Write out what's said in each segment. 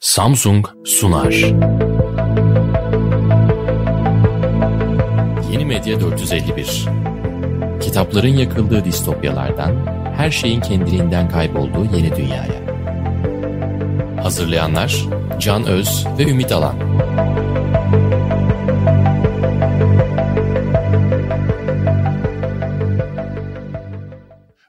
Samsung sunar. Yeni Medya 451 Kitapların yakıldığı distopyalardan, her şeyin kendiliğinden kaybolduğu yeni dünyaya. Hazırlayanlar Can Öz ve Ümit Alan.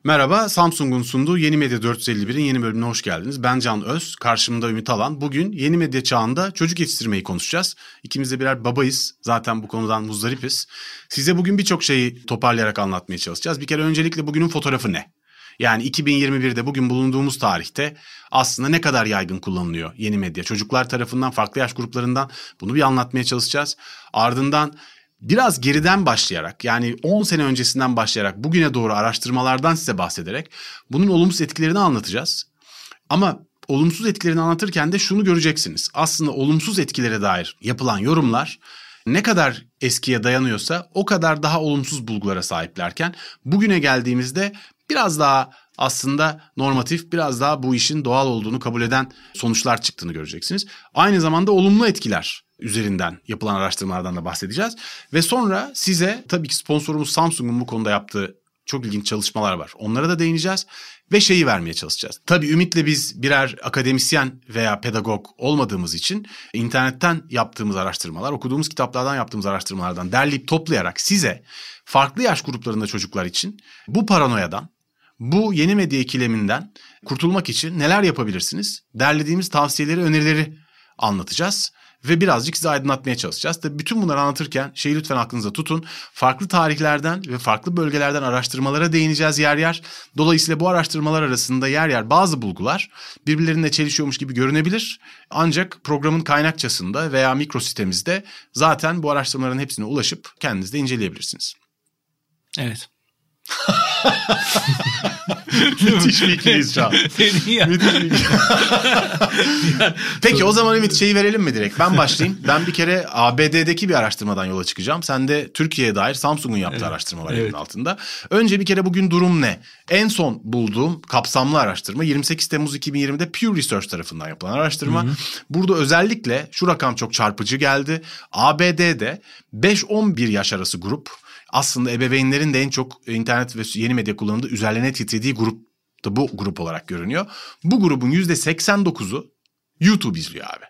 Merhaba, Samsung'un sunduğu Yeni Medya 451'in yeni bölümüne hoş geldiniz. Ben Can Öz, karşımda Ümit Alan. Bugün yeni medya çağında çocuk yetiştirmeyi konuşacağız. İkimiz de birer babayız. Zaten bu konudan muzdaripiz. Size bugün birçok şeyi toparlayarak anlatmaya çalışacağız. Bir kere öncelikle bugünün fotoğrafı ne? Yani 2021'de bugün bulunduğumuz tarihte aslında ne kadar yaygın kullanılıyor yeni medya? Çocuklar tarafından, farklı yaş gruplarından bunu bir anlatmaya çalışacağız. Ardından biraz geriden başlayarak yani 10 sene öncesinden başlayarak bugüne doğru araştırmalardan size bahsederek bunun olumsuz etkilerini anlatacağız. Ama olumsuz etkilerini anlatırken de şunu göreceksiniz. Aslında olumsuz etkilere dair yapılan yorumlar ne kadar eskiye dayanıyorsa o kadar daha olumsuz bulgulara sahiplerken bugüne geldiğimizde biraz daha aslında normatif biraz daha bu işin doğal olduğunu kabul eden sonuçlar çıktığını göreceksiniz. Aynı zamanda olumlu etkiler üzerinden yapılan araştırmalardan da bahsedeceğiz. Ve sonra size tabii ki sponsorumuz Samsung'un bu konuda yaptığı çok ilginç çalışmalar var. Onlara da değineceğiz ve şeyi vermeye çalışacağız. Tabii Ümit'le biz birer akademisyen veya pedagog olmadığımız için internetten yaptığımız araştırmalar, okuduğumuz kitaplardan yaptığımız araştırmalardan derleyip toplayarak size farklı yaş gruplarında çocuklar için bu paranoyadan, bu yeni medya ikileminden kurtulmak için neler yapabilirsiniz? Derlediğimiz tavsiyeleri, önerileri anlatacağız ve birazcık sizi aydınlatmaya çalışacağız. Tabii bütün bunları anlatırken şeyi lütfen aklınıza tutun. Farklı tarihlerden ve farklı bölgelerden araştırmalara değineceğiz yer yer. Dolayısıyla bu araştırmalar arasında yer yer bazı bulgular birbirlerine çelişiyormuş gibi görünebilir. Ancak programın kaynakçasında veya mikrositemizde zaten bu araştırmaların hepsine ulaşıp kendiniz de inceleyebilirsiniz. Evet. Müthiş bir ikiliyiz şu an. Müthiş ikiliyiz. Peki o zaman Ümit şeyi verelim mi direkt? Ben başlayayım. Ben bir kere ABD'deki bir araştırmadan yola çıkacağım. Sen de Türkiye'ye dair Samsung'un yaptığı evet. araştırma var evet. altında. Önce bir kere bugün durum ne? En son bulduğum kapsamlı araştırma 28 Temmuz 2020'de Pew Research tarafından yapılan araştırma. Hı hı. Burada özellikle şu rakam çok çarpıcı geldi. ABD'de 5-11 yaş arası grup aslında ebeveynlerin de en çok internet ve yeni medya kullanımında üzerlerine titrediği grup da bu grup olarak görünüyor. Bu grubun %89'u YouTube izliyor abi.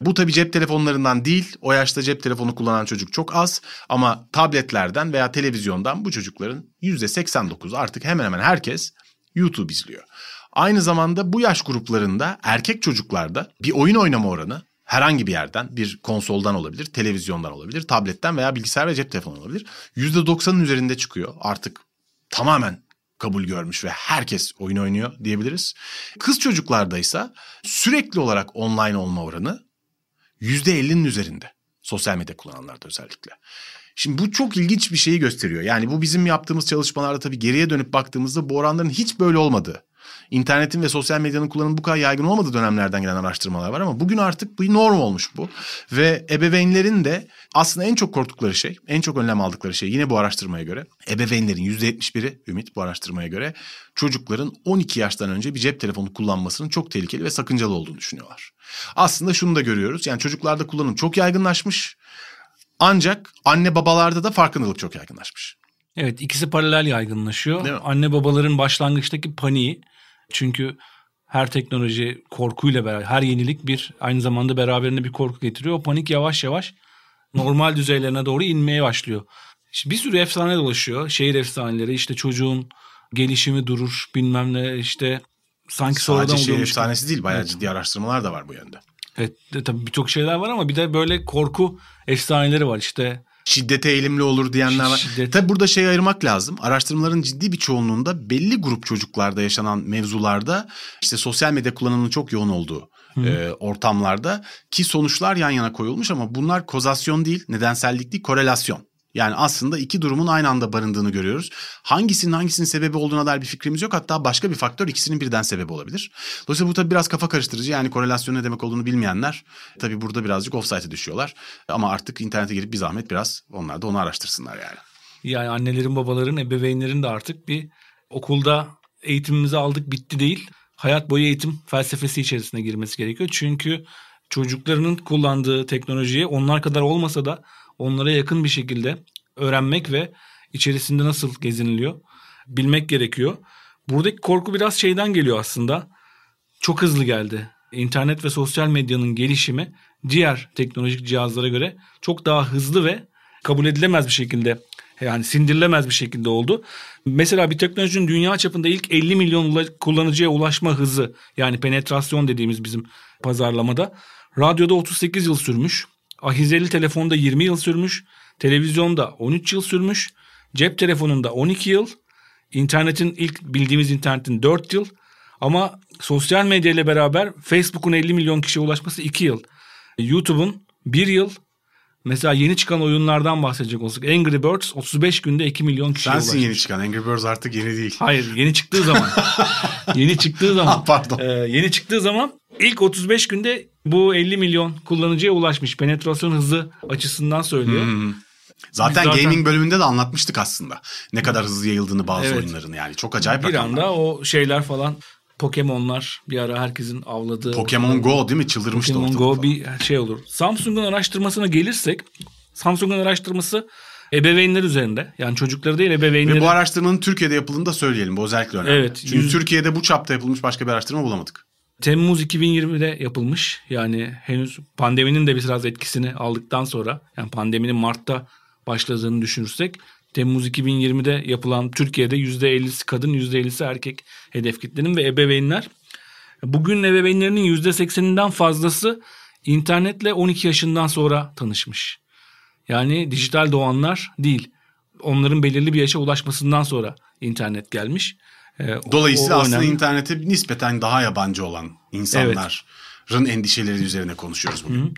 Bu tabii cep telefonlarından değil. O yaşta cep telefonu kullanan çocuk çok az. Ama tabletlerden veya televizyondan bu çocukların %89'u artık hemen hemen herkes YouTube izliyor. Aynı zamanda bu yaş gruplarında erkek çocuklarda bir oyun oynama oranı herhangi bir yerden bir konsoldan olabilir, televizyondan olabilir, tabletten veya bilgisayar ve cep telefonu olabilir. %90'ın üzerinde çıkıyor. Artık tamamen kabul görmüş ve herkes oyun oynuyor diyebiliriz. Kız çocuklarda ise sürekli olarak online olma oranı %50'nin üzerinde. Sosyal medya kullananlarda özellikle. Şimdi bu çok ilginç bir şeyi gösteriyor. Yani bu bizim yaptığımız çalışmalarda tabii geriye dönüp baktığımızda bu oranların hiç böyle olmadığı internetin ve sosyal medyanın kullanımı bu kadar yaygın olmadığı dönemlerden gelen araştırmalar var ama bugün artık bir norm olmuş bu. Ve ebeveynlerin de aslında en çok korktukları şey, en çok önlem aldıkları şey yine bu araştırmaya göre ebeveynlerin %71'i Ümit bu araştırmaya göre çocukların 12 yaştan önce bir cep telefonu kullanmasının çok tehlikeli ve sakıncalı olduğunu düşünüyorlar. Aslında şunu da görüyoruz. Yani çocuklarda kullanım çok yaygınlaşmış. Ancak anne babalarda da farkındalık çok yaygınlaşmış. Evet ikisi paralel yaygınlaşıyor. Anne babaların başlangıçtaki paniği çünkü her teknoloji korkuyla beraber, her yenilik bir aynı zamanda beraberinde bir korku getiriyor. O panik yavaş yavaş normal düzeylerine doğru inmeye başlıyor. İşte bir sürü efsane dolaşıyor. Şehir efsaneleri işte çocuğun gelişimi durur bilmem ne işte sanki Sadece sonradan şehir efsanesi değil bayağı evet. ciddi araştırmalar da var bu yönde. Evet tabii birçok şeyler var ama bir de böyle korku efsaneleri var işte şiddete eğilimli olur diyenler var. Şiddet. Tabii burada şey ayırmak lazım. Araştırmaların ciddi bir çoğunluğunda belli grup çocuklarda yaşanan mevzularda işte sosyal medya kullanımının çok yoğun olduğu e, ortamlarda ki sonuçlar yan yana koyulmuş ama bunlar kozasyon değil, nedensellik değil, korelasyon. Yani aslında iki durumun aynı anda barındığını görüyoruz. Hangisinin hangisinin sebebi olduğuna dair bir fikrimiz yok. Hatta başka bir faktör ikisinin birden sebebi olabilir. Dolayısıyla bu tabii biraz kafa karıştırıcı. Yani korelasyon ne demek olduğunu bilmeyenler tabii burada birazcık offside'e düşüyorlar. Ama artık internete girip bir zahmet biraz onlar da onu araştırsınlar yani. Yani annelerin, babaların, ebeveynlerin de artık bir okulda eğitimimizi aldık bitti değil hayat boyu eğitim felsefesi içerisine girmesi gerekiyor. Çünkü çocuklarının kullandığı teknolojiyi onlar kadar olmasa da onlara yakın bir şekilde öğrenmek ve içerisinde nasıl geziniliyor bilmek gerekiyor. Buradaki korku biraz şeyden geliyor aslında. Çok hızlı geldi. İnternet ve sosyal medyanın gelişimi diğer teknolojik cihazlara göre çok daha hızlı ve kabul edilemez bir şekilde yani sindirilemez bir şekilde oldu. Mesela bir teknolojinin dünya çapında ilk 50 milyon kullanıcıya ulaşma hızı yani penetrasyon dediğimiz bizim pazarlamada radyoda 38 yıl sürmüş. Ahizeli telefonda 20 yıl sürmüş. Televizyonda 13 yıl sürmüş. Cep telefonunda 12 yıl. internetin ilk bildiğimiz internetin 4 yıl. Ama sosyal medya ile beraber Facebook'un 50 milyon kişiye ulaşması 2 yıl. YouTube'un 1 yıl. Mesela yeni çıkan oyunlardan bahsedecek olsak Angry Birds 35 günde 2 milyon kişiye Sensin ulaşmış. yeni çıkan. Angry Birds artık yeni değil. Hayır yeni çıktığı zaman. yeni çıktığı zaman. Pardon. E, yeni çıktığı zaman ilk 35 günde bu 50 milyon kullanıcıya ulaşmış. Penetrasyon hızı açısından söylüyor. Hmm. Zaten, zaten- gaming bölümünde de anlatmıştık aslında. Ne kadar hızlı yayıldığını bazı Evet. oyunların yani. Çok acayip Bir rakamlar. anda o şeyler falan Pokemon'lar bir ara herkesin avladığı. Pokemon Go değil mi? Çıldırmıştı Pokemon Go falan. bir şey olur. Samsung'un araştırmasına gelirsek Samsung'un araştırması ebeveynler üzerinde. Yani çocukları değil ebeveynleri. Ve bu araştırmanın Türkiye'de yapıldığını da söyleyelim. Bu özellikle önemli. Evet, Çünkü yüz- Türkiye'de bu çapta yapılmış başka bir araştırma bulamadık. Temmuz 2020'de yapılmış. Yani henüz pandeminin de biraz etkisini aldıktan sonra yani pandeminin Mart'ta başladığını düşünürsek Temmuz 2020'de yapılan Türkiye'de %50'si kadın %50'si erkek hedef kitlenin ve ebeveynler. Bugün ebeveynlerinin %80'inden fazlası internetle 12 yaşından sonra tanışmış. Yani dijital doğanlar değil. Onların belirli bir yaşa ulaşmasından sonra internet gelmiş. Ee, o- Dolayısıyla o aslında önemli. internete nispeten daha yabancı olan insanların endişeleri üzerine konuşuyoruz bugün.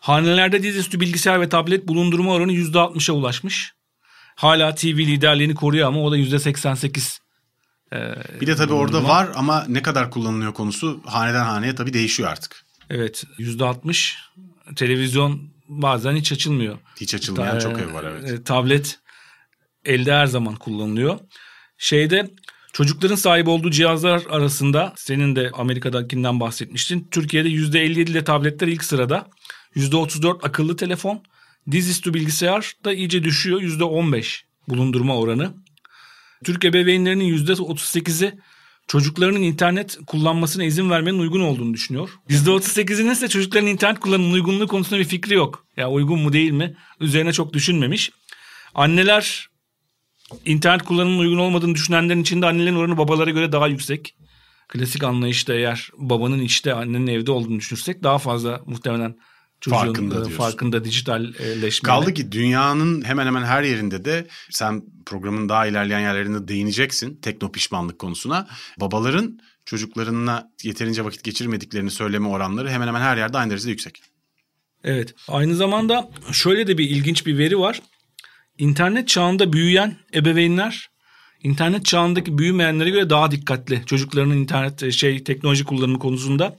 Hanelerde dizüstü bilgisayar ve tablet bulundurma oranı %60'a ulaşmış. Hala TV liderliğini koruyor ama o da %88. Bir de tabii orada var ama ne kadar kullanılıyor konusu haneden haneye tabii değişiyor artık. Evet %60. Televizyon bazen hiç açılmıyor. Hiç açılmayan Ta- çok ev var evet. e, Tablet elde her zaman kullanılıyor. Şeyde çocukların sahip olduğu cihazlar arasında senin de Amerika'dakinden bahsetmiştin. Türkiye'de %57 ile tabletler ilk sırada. %34 akıllı telefon. Dizüstü bilgisayar da iyice düşüyor. %15 bulundurma oranı. Türk ebeveynlerinin %38'i çocuklarının internet kullanmasına izin vermenin uygun olduğunu düşünüyor. %38'inin ise çocukların internet kullanımının uygunluğu konusunda bir fikri yok. Ya uygun mu değil mi? Üzerine çok düşünmemiş. Anneler internet kullanımının uygun olmadığını düşünenlerin içinde annelerin oranı babalara göre daha yüksek. Klasik anlayışta eğer babanın işte annenin evde olduğunu düşünürsek daha fazla muhtemelen çocuğun Farkında e, diyorsun. farkında dijitalleşmeyle. Kaldı ki dünyanın hemen hemen her yerinde de sen programın daha ilerleyen yerlerinde değineceksin tekno pişmanlık konusuna. Babaların çocuklarına yeterince vakit geçirmediklerini söyleme oranları hemen hemen her yerde aynı derecede yüksek. Evet. Aynı zamanda şöyle de bir ilginç bir veri var. İnternet çağında büyüyen ebeveynler internet çağındaki büyümeyenlere göre daha dikkatli. Çocuklarının internet e, şey teknoloji kullanımı konusunda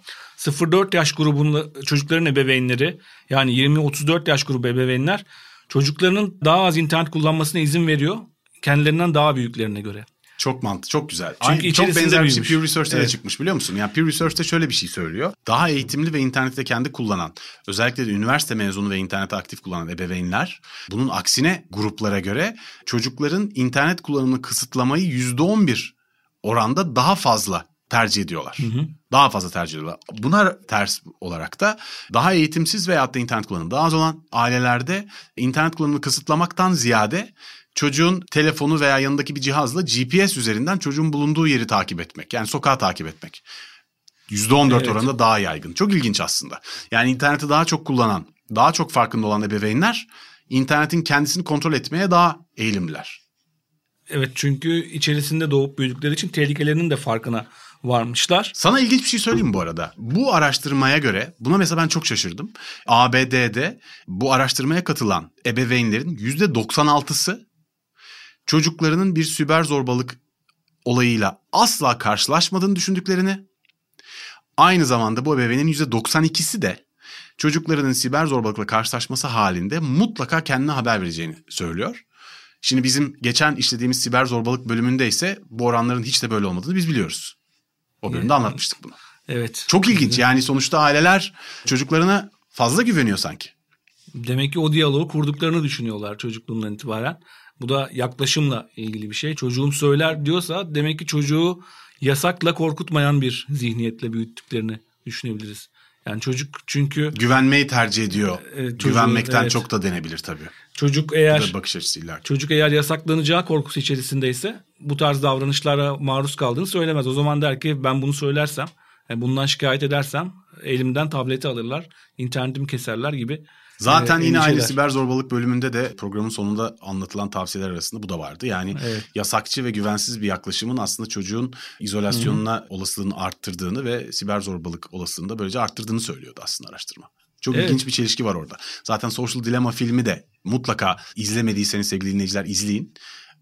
0-4 yaş grubunda çocukların ebeveynleri yani 20-34 yaş grubu ebeveynler çocuklarının daha az internet kullanmasına izin veriyor kendilerinden daha büyüklerine göre. Çok mantıklı, çok güzel. Çünkü Aynı, çok benzer bir şey. Pew Research'te de Evet. çıkmış biliyor musun? Yani Pew Research'te şöyle bir şey söylüyor. Daha eğitimli ve internette kendi kullanan, özellikle de üniversite mezunu ve internete aktif kullanan ebeveynler, bunun aksine gruplara göre çocukların internet kullanımını kısıtlamayı %11 oranda daha fazla tercih ediyorlar. Daha fazla tercih ediyorlar. Buna ters olarak da daha eğitimsiz veyahut da internet kullanımı daha az olan ailelerde internet kullanımını kısıtlamaktan ziyade çocuğun telefonu veya yanındaki bir cihazla GPS üzerinden çocuğun bulunduğu yeri takip etmek. Yani sokağı takip etmek. %14 Evet. oranında daha yaygın. Çok ilginç aslında. Yani interneti daha çok kullanan, daha çok farkında olan ebeveynler internetin kendisini kontrol etmeye daha eğilimliler. Evet çünkü içerisinde doğup büyüdükleri için tehlikelerinin de farkına varmışlar. Sana ilginç bir şey söyleyeyim bu arada? Bu araştırmaya göre, buna mesela ben çok şaşırdım. ABD'de bu araştırmaya katılan ebeveynlerin %96'sı çocuklarının bir siber zorbalık olayıyla asla karşılaşmadığını düşündüklerini, aynı zamanda bu ebeveynin %92'si de çocuklarının siber zorbalıkla karşılaşması halinde mutlaka kendine haber vereceğini söylüyor. Şimdi bizim geçen işlediğimiz siber zorbalık bölümünde ise bu oranların hiç de böyle olmadığını biz biliyoruz. O bölümde evet. anlatmıştık bunu. Evet. Çok ilginç yani sonuçta aileler çocuklarına fazla güveniyor sanki. Demek ki o diyaloğu kurduklarını düşünüyorlar çocukluğundan itibaren. Bu da yaklaşımla ilgili bir şey. Çocuğum söyler diyorsa demek ki çocuğu yasakla korkutmayan bir zihniyetle büyüttüklerini düşünebiliriz. Yani çocuk çünkü güvenmeyi tercih ediyor. E, çocuğu, Güvenmekten evet. çok da denebilir tabii. Çocuk eğer bakış açısıyla. Çocuk eğer yasaklanacağı korkusu içerisindeyse bu tarz davranışlara maruz kaldığını söylemez. O zaman der ki ben bunu söylersem, yani bundan şikayet edersem elimden tableti alırlar, internetimi keserler gibi Zaten e, yine aynı siber zorbalık bölümünde de programın sonunda anlatılan tavsiyeler arasında bu da vardı. Yani evet. yasakçı ve güvensiz bir yaklaşımın aslında çocuğun izolasyonuna Hı-hı. olasılığını arttırdığını ve siber zorbalık olasılığını da böylece arttırdığını söylüyordu aslında araştırma. Çok evet. ilginç bir çelişki var orada. Zaten Social Dilemma filmi de mutlaka izlemediyseniz sevgili dinleyiciler izleyin.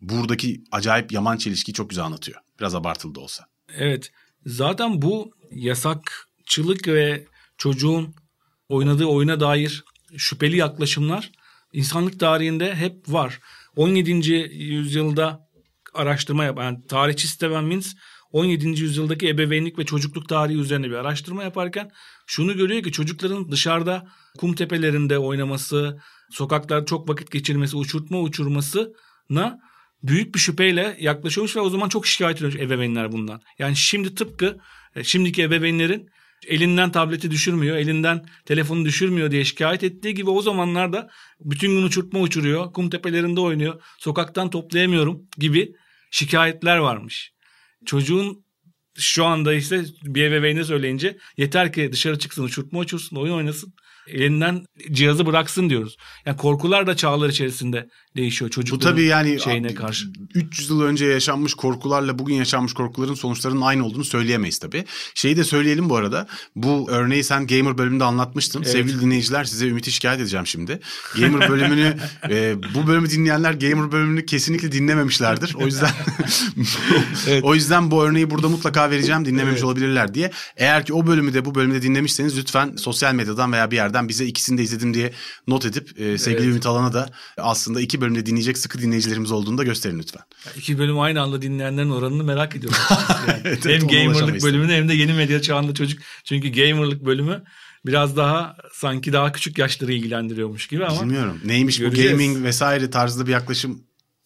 Buradaki acayip yaman çelişkiyi çok güzel anlatıyor. Biraz abartılı da olsa. Evet. Zaten bu yasakçılık ve çocuğun oynadığı oyuna dair şüpheli yaklaşımlar insanlık tarihinde hep var. 17. yüzyılda araştırma yapan yani tarihçi Steven Mintz 17. yüzyıldaki ebeveynlik ve çocukluk tarihi üzerine bir araştırma yaparken şunu görüyor ki çocukların dışarıda kum tepelerinde oynaması, sokaklarda çok vakit geçirmesi, uçurtma uçurmasına büyük bir şüpheyle yaklaşıyormuş ve o zaman çok şikayet ediyormuş ebeveynler bundan. Yani şimdi tıpkı e, şimdiki ebeveynlerin elinden tableti düşürmüyor, elinden telefonu düşürmüyor diye şikayet ettiği gibi o zamanlarda bütün gün uçurtma uçuruyor, kum tepelerinde oynuyor, sokaktan toplayamıyorum gibi şikayetler varmış. Çocuğun şu anda ise bir ebeveyne söyleyince yeter ki dışarı çıksın, uçurtma uçursun, oyun oynasın elinden cihazı bıraksın diyoruz. Yani korkular da çağlar içerisinde değişiyor çocukların Bu tabii yani şeyine karşı. 300 yıl önce yaşanmış korkularla bugün yaşanmış korkuların sonuçlarının aynı olduğunu söyleyemeyiz tabii. Şeyi de söyleyelim bu arada. Bu örneği sen Gamer bölümünde anlatmıştın. Evet. Sevgili dinleyiciler size Ümit'i şikayet edeceğim şimdi. Gamer bölümünü e, bu bölümü dinleyenler Gamer bölümünü kesinlikle dinlememişlerdir. O yüzden evet. o yüzden bu örneği burada mutlaka vereceğim dinlememiş evet. olabilirler diye. Eğer ki o bölümü de bu bölümde dinlemişseniz lütfen sosyal medyadan veya bir yerden bize ikisini de izledim diye not edip e, sevgili evet. Ümit Alan'a da aslında iki bölümde dinleyecek sıkı dinleyicilerimiz olduğunu da gösterin lütfen. Ya iki bölüm aynı anda dinleyenlerin oranını merak ediyorum. Yani. evet, hem gamerlık bölümünü hem de yeni medya çağında çocuk. Çünkü gamerlık bölümü biraz daha sanki daha küçük yaşları ilgilendiriyormuş gibi ama. Bilmiyorum. Neymiş göreceğiz. bu gaming vesaire tarzda bir yaklaşım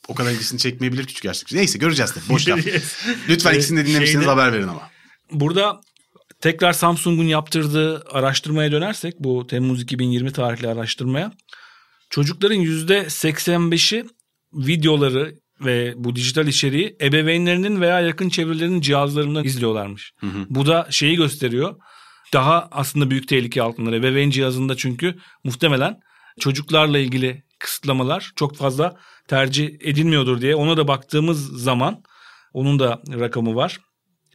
o kadar ilgisini çekmeyebilir küçük yaşlı. Neyse göreceğiz de. Boş Lütfen ikisini de dinlemişsiniz Şeyde, haber verin ama. Burada Tekrar Samsung'un yaptırdığı araştırmaya dönersek bu Temmuz 2020 tarihli araştırmaya çocukların %85'i videoları ve bu dijital içeriği ebeveynlerinin veya yakın çevrelerinin cihazlarından izliyorlarmış. Hı hı. Bu da şeyi gösteriyor. Daha aslında büyük tehlike altındalar. Ebeveyn cihazında çünkü muhtemelen çocuklarla ilgili kısıtlamalar çok fazla tercih edilmiyordur diye ona da baktığımız zaman onun da rakamı var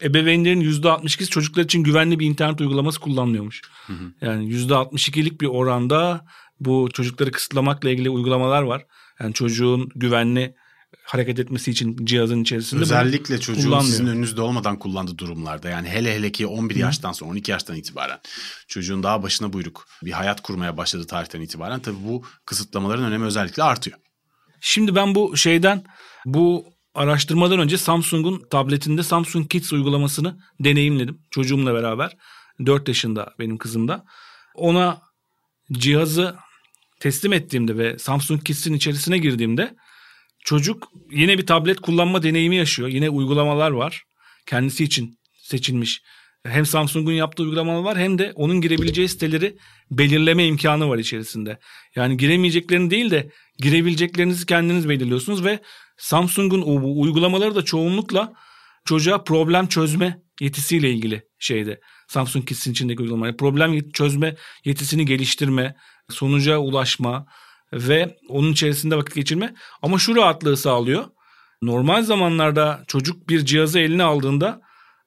ebeveynlerin %62'si çocuklar için güvenli bir internet uygulaması kullanmıyormuş. Hı hı. Yani %62'lik bir oranda bu çocukları kısıtlamakla ilgili uygulamalar var. Yani çocuğun güvenli hareket etmesi için cihazın içerisinde. Özellikle çocuğun sizin önünüzde olmadan kullandığı durumlarda yani hele hele ki 11 Hı. yaştan sonra 12 yaştan itibaren çocuğun daha başına buyruk bir hayat kurmaya başladığı tarihten itibaren tabii bu kısıtlamaların önemi özellikle artıyor. Şimdi ben bu şeyden bu araştırmadan önce Samsung'un tabletinde Samsung Kids uygulamasını deneyimledim çocuğumla beraber. 4 yaşında benim kızım da. Ona cihazı teslim ettiğimde ve Samsung Kids'in içerisine girdiğimde çocuk yine bir tablet kullanma deneyimi yaşıyor. Yine uygulamalar var. Kendisi için seçilmiş. Hem Samsung'un yaptığı uygulamalar var hem de onun girebileceği siteleri belirleme imkanı var içerisinde. Yani giremeyeceklerini değil de girebileceklerinizi kendiniz belirliyorsunuz ve Samsung'un uygulamaları da çoğunlukla çocuğa problem çözme yetisiyle ilgili şeyde. Samsung Kids'in içindeki uygulamalar. Problem çözme yetisini geliştirme, sonuca ulaşma ve onun içerisinde vakit geçirme. Ama şu rahatlığı sağlıyor. Normal zamanlarda çocuk bir cihazı eline aldığında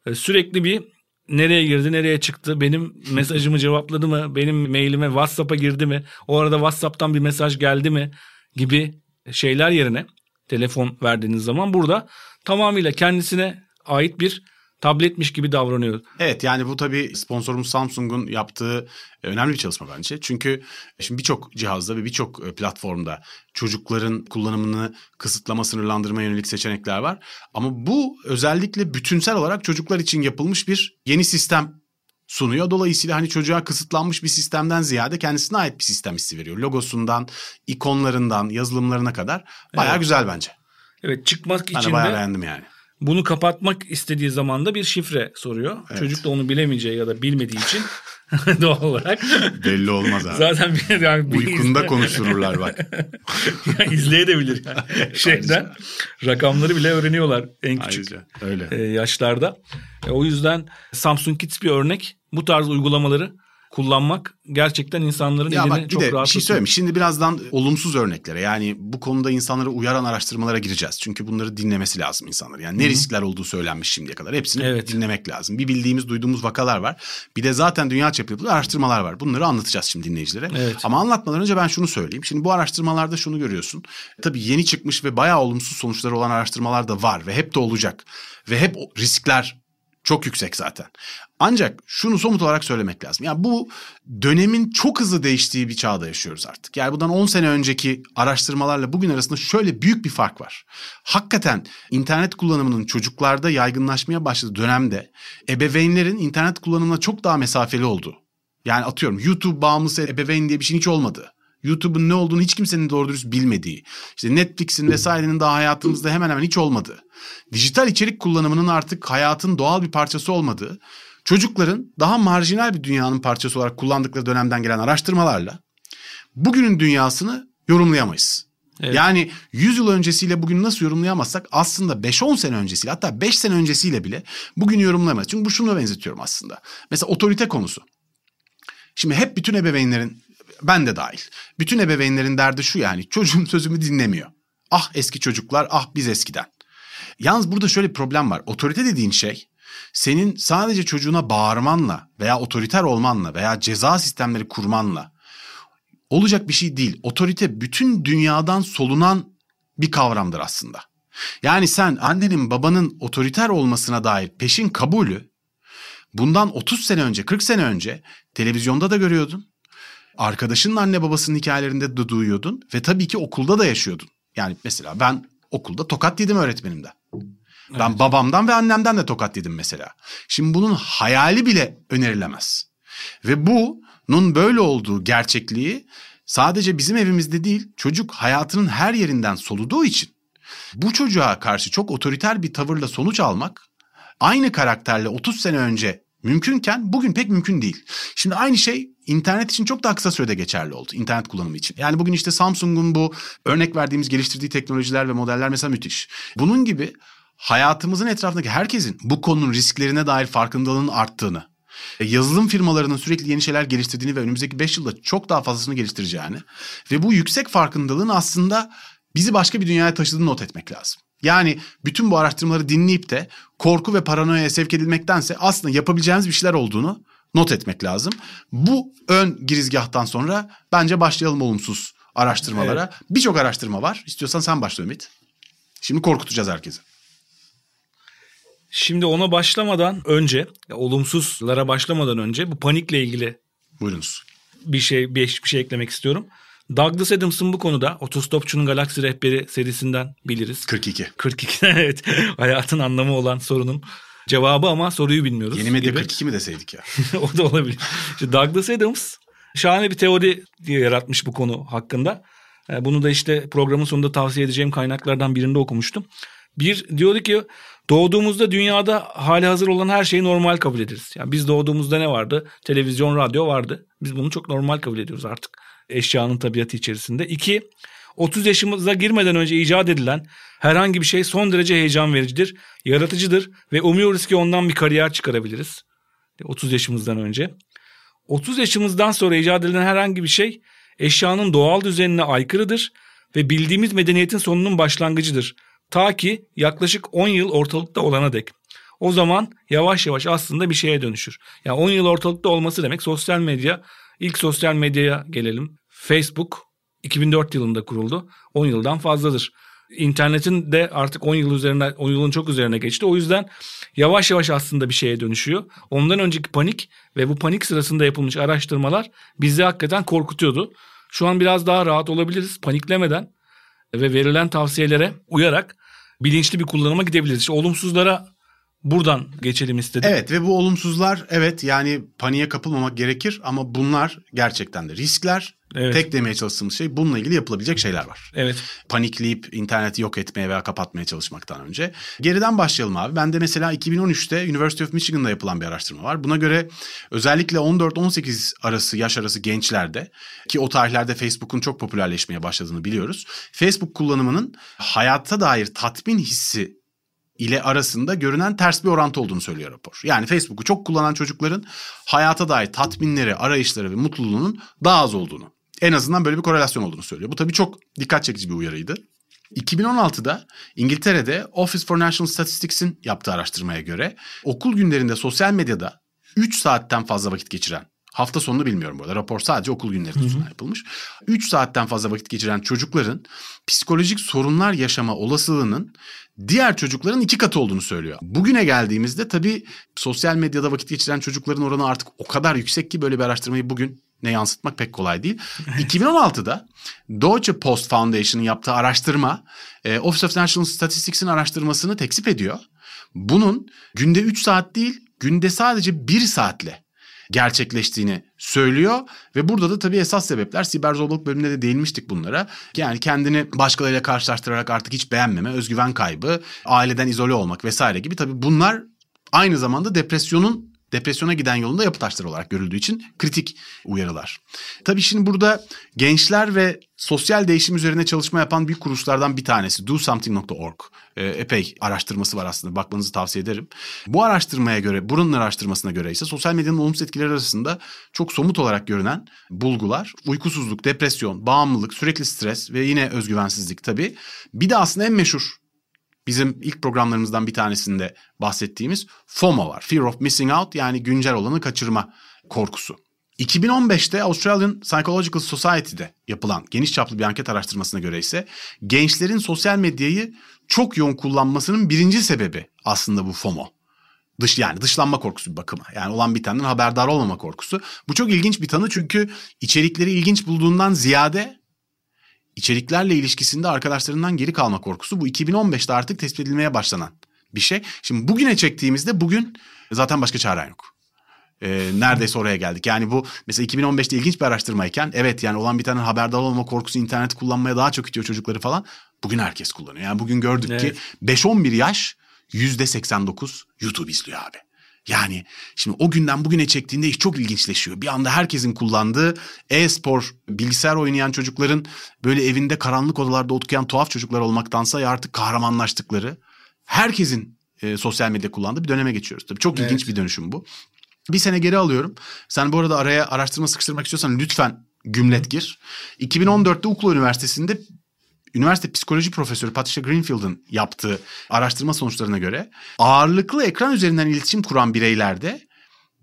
e, sürekli bir nereye girdi, nereye çıktı, benim mesajımı cevapladı mı, benim mailime WhatsApp'a girdi mi, o arada WhatsApp'tan bir mesaj geldi mi gibi şeyler yerine telefon verdiğiniz zaman burada tamamıyla kendisine ait bir tabletmiş gibi davranıyor. Evet yani bu tabii sponsorumuz Samsung'un yaptığı e, önemli bir çalışma bence. Çünkü şimdi birçok cihazda ve birçok e, platformda çocukların kullanımını kısıtlama, sınırlandırma yönelik seçenekler var. Ama bu özellikle bütünsel olarak çocuklar için yapılmış bir yeni sistem sunuyor. Dolayısıyla hani çocuğa kısıtlanmış bir sistemden ziyade kendisine ait bir sistem hissi veriyor. Logosundan, ikonlarından, yazılımlarına kadar bayağı evet. güzel bence. Evet çıkmak için de bayağı beğendim yani. Bunu kapatmak istediği zaman da bir şifre soruyor. Evet. Çocuk da onu bilemeyeceği ya da bilmediği için doğal olarak. Belli olmaz abi. Zaten bir, yani bir Uykunda izle... konuştururlar bak. yani izleyebilir yani. Şeyden rakamları bile öğreniyorlar en küçük Ayrıca, öyle. E, yaşlarda. E, o yüzden Samsung Kids bir örnek. Bu tarz uygulamaları kullanmak gerçekten insanların ya elini bak, çok de, rahat bir şey söyleyeyim. Şimdi birazdan olumsuz örneklere yani bu konuda insanları uyaran araştırmalara gireceğiz. Çünkü bunları dinlemesi lazım insanlar. Yani ne Hı-hı. riskler olduğu söylenmiş şimdiye kadar. Hepsini evet. dinlemek lazım. Bir bildiğimiz, duyduğumuz vakalar var. Bir de zaten dünya çapında araştırmalar var. Bunları anlatacağız şimdi dinleyicilere. Evet. Ama anlatmadan önce ben şunu söyleyeyim. Şimdi bu araştırmalarda şunu görüyorsun. Tabii yeni çıkmış ve bayağı olumsuz sonuçları olan araştırmalar da var ve hep de olacak. Ve hep riskler çok yüksek zaten. Ancak şunu somut olarak söylemek lazım. Yani bu dönemin çok hızlı değiştiği bir çağda yaşıyoruz artık. Yani bundan 10 sene önceki araştırmalarla bugün arasında şöyle büyük bir fark var. Hakikaten internet kullanımının çocuklarda yaygınlaşmaya başladığı dönemde ebeveynlerin internet kullanımına çok daha mesafeli olduğu. Yani atıyorum YouTube bağımlısı ebeveyn diye bir şey hiç olmadı. YouTube'un ne olduğunu hiç kimsenin doğru dürüst bilmediği, işte Netflix'in vesairenin daha hayatımızda hemen hemen hiç olmadığı, dijital içerik kullanımının artık hayatın doğal bir parçası olmadığı, çocukların daha marjinal bir dünyanın parçası olarak kullandıkları dönemden gelen araştırmalarla bugünün dünyasını yorumlayamayız. Evet. Yani 100 yıl öncesiyle bugün nasıl yorumlayamazsak aslında 5-10 sene öncesiyle hatta 5 sene öncesiyle bile bugün yorumlayamayız. Çünkü bu şunu benzetiyorum aslında. Mesela otorite konusu. Şimdi hep bütün ebeveynlerin ben de dahil. Bütün ebeveynlerin derdi şu yani çocuğum sözümü dinlemiyor. Ah eski çocuklar ah biz eskiden. Yalnız burada şöyle bir problem var. Otorite dediğin şey senin sadece çocuğuna bağırmanla veya otoriter olmanla veya ceza sistemleri kurmanla olacak bir şey değil. Otorite bütün dünyadan solunan bir kavramdır aslında. Yani sen annenin babanın otoriter olmasına dair peşin kabulü bundan 30 sene önce 40 sene önce televizyonda da görüyordun. Arkadaşının anne babasının hikayelerinde de duyuyordun ve tabii ki okulda da yaşıyordun. Yani mesela ben okulda tokat yedim öğretmenimden. Evet. Ben babamdan ve annemden de tokat yedim mesela. Şimdi bunun hayali bile önerilemez. Ve bunun böyle olduğu gerçekliği sadece bizim evimizde değil çocuk hayatının her yerinden soluduğu için bu çocuğa karşı çok otoriter bir tavırla sonuç almak aynı karakterle 30 sene önce mümkünken bugün pek mümkün değil. Şimdi aynı şey internet için çok daha kısa sürede geçerli oldu. internet kullanımı için. Yani bugün işte Samsung'un bu örnek verdiğimiz geliştirdiği teknolojiler ve modeller mesela müthiş. Bunun gibi hayatımızın etrafındaki herkesin bu konunun risklerine dair farkındalığının arttığını, e, yazılım firmalarının sürekli yeni şeyler geliştirdiğini ve önümüzdeki 5 yılda çok daha fazlasını geliştireceğini ve bu yüksek farkındalığın aslında bizi başka bir dünyaya taşıdığını not etmek lazım. Yani bütün bu araştırmaları dinleyip de korku ve paranoyaya sevk edilmektense aslında yapabileceğimiz bir şeyler olduğunu not etmek lazım. Bu ön girizgahtan sonra bence başlayalım olumsuz araştırmalara. Evet. Birçok araştırma var. İstiyorsan sen başla Ümit. Şimdi korkutacağız herkesi. Şimdi ona başlamadan önce, olumsuzlara başlamadan önce bu panikle ilgili Buyurunuz. bir şey bir, bir şey eklemek istiyorum. Douglas Adams'ın bu konuda Otostopçunun Galaksi Rehberi serisinden biliriz. 42. 42 evet. Hayatın anlamı olan sorunun cevabı ama soruyu bilmiyoruz. Yeni medya gibi. 42 mi deseydik ya? o da olabilir. İşte Douglas Adams şahane bir teori yaratmış bu konu hakkında. E, bunu da işte programın sonunda tavsiye edeceğim kaynaklardan birinde okumuştum. Bir diyordu ki doğduğumuzda dünyada hali hazır olan her şeyi normal kabul ederiz. Yani biz doğduğumuzda ne vardı? Televizyon, radyo vardı. Biz bunu çok normal kabul ediyoruz artık eşyanın tabiatı içerisinde. İki, 30 yaşımıza girmeden önce icat edilen herhangi bir şey son derece heyecan vericidir, yaratıcıdır ve umuyoruz ki ondan bir kariyer çıkarabiliriz. 30 yaşımızdan önce. 30 yaşımızdan sonra icat edilen herhangi bir şey eşyanın doğal düzenine aykırıdır ve bildiğimiz medeniyetin sonunun başlangıcıdır. Ta ki yaklaşık 10 yıl ortalıkta olana dek. O zaman yavaş yavaş aslında bir şeye dönüşür. Yani 10 yıl ortalıkta olması demek sosyal medya. İlk sosyal medyaya gelelim. Facebook 2004 yılında kuruldu. 10 yıldan fazladır. internetin de artık 10 yıl üzerine 10 yılın çok üzerine geçti. O yüzden yavaş yavaş aslında bir şeye dönüşüyor. Ondan önceki panik ve bu panik sırasında yapılmış araştırmalar bizi hakikaten korkutuyordu. Şu an biraz daha rahat olabiliriz paniklemeden ve verilen tavsiyelere uyarak bilinçli bir kullanıma gidebiliriz. İşte olumsuzlara buradan geçelim istedim. Evet ve bu olumsuzlar evet yani paniğe kapılmamak gerekir ama bunlar gerçekten de riskler. Evet. Tek demeye çalıştığımız şey bununla ilgili yapılabilecek şeyler var. Evet. Panikleyip interneti yok etmeye veya kapatmaya çalışmaktan önce. Geriden başlayalım abi. Ben de mesela 2013'te University of Michigan'da yapılan bir araştırma var. Buna göre özellikle 14-18 arası yaş arası gençlerde ki o tarihlerde Facebook'un çok popülerleşmeye başladığını biliyoruz. Facebook kullanımının hayata dair tatmin hissi ile arasında görünen ters bir orantı olduğunu söylüyor rapor. Yani Facebook'u çok kullanan çocukların hayata dair tatminleri, arayışları ve mutluluğunun daha az olduğunu. En azından böyle bir korelasyon olduğunu söylüyor. Bu tabii çok dikkat çekici bir uyarıydı. 2016'da İngiltere'de Office for National Statistics'in yaptığı araştırmaya göre okul günlerinde sosyal medyada 3 saatten fazla vakit geçiren Hafta sonunu bilmiyorum bu arada. Rapor sadece okul günleri tarafından yapılmış. 3 saatten fazla vakit geçiren çocukların psikolojik sorunlar yaşama olasılığının diğer çocukların iki katı olduğunu söylüyor. Bugüne geldiğimizde tabii sosyal medyada vakit geçiren çocukların oranı artık o kadar yüksek ki böyle bir araştırmayı bugün ne yansıtmak pek kolay değil. 2016'da Deutsche Post Foundation'ın yaptığı araştırma e, Office of National Statistics'in araştırmasını tekzip ediyor. Bunun günde 3 saat değil günde sadece 1 saatle gerçekleştiğini söylüyor ve burada da tabii esas sebepler siber zorbalık bölümünde de değinmiştik bunlara. Yani kendini başkalarıyla karşılaştırarak artık hiç beğenmeme, özgüven kaybı, aileden izole olmak vesaire gibi tabii bunlar aynı zamanda depresyonun depresyona giden yolunda yapı taşları olarak görüldüğü için kritik uyarılar. Tabii şimdi burada gençler ve sosyal değişim üzerine çalışma yapan bir kuruluşlardan bir tanesi DoSomething.org. E, epey araştırması var aslında bakmanızı tavsiye ederim. Bu araştırmaya göre, buranın araştırmasına göre ise sosyal medyanın olumsuz etkileri arasında çok somut olarak görünen bulgular, uykusuzluk, depresyon, bağımlılık, sürekli stres ve yine özgüvensizlik tabii. Bir de aslında en meşhur bizim ilk programlarımızdan bir tanesinde bahsettiğimiz FOMO var. Fear of Missing Out yani güncel olanı kaçırma korkusu. 2015'te Australian Psychological Society'de yapılan geniş çaplı bir anket araştırmasına göre ise gençlerin sosyal medyayı çok yoğun kullanmasının birinci sebebi aslında bu FOMO. Dış yani dışlanma korkusu bir bakıma. Yani olan bitenden haberdar olmama korkusu. Bu çok ilginç bir tanı çünkü içerikleri ilginç bulduğundan ziyade içeriklerle ilişkisinde arkadaşlarından geri kalma korkusu bu 2015'te artık tespit edilmeye başlanan bir şey. Şimdi bugüne çektiğimizde bugün zaten başka çaren yok. Ee, neredeyse oraya geldik. Yani bu mesela 2015'te ilginç bir araştırmayken evet yani olan bir tane haberdar olma korkusu interneti kullanmaya daha çok itiyor çocukları falan. Bugün herkes kullanıyor. Yani bugün gördük evet. ki 5-11 yaş %89 YouTube izliyor abi. Yani şimdi o günden bugüne çektiğinde iş çok ilginçleşiyor. Bir anda herkesin kullandığı e-spor, bilgisayar oynayan çocukların böyle evinde karanlık odalarda okuyan tuhaf çocuklar olmaktansa artık kahramanlaştıkları herkesin e, sosyal medya kullandığı bir döneme geçiyoruz. Tabii çok evet. ilginç bir dönüşüm bu. Bir sene geri alıyorum. Sen bu arada araya araştırma sıkıştırmak istiyorsan lütfen gümlet gir. 2014'te Uklu Üniversitesi'nde üniversite psikoloji profesörü Patricia Greenfield'ın yaptığı araştırma sonuçlarına göre ağırlıklı ekran üzerinden iletişim kuran bireylerde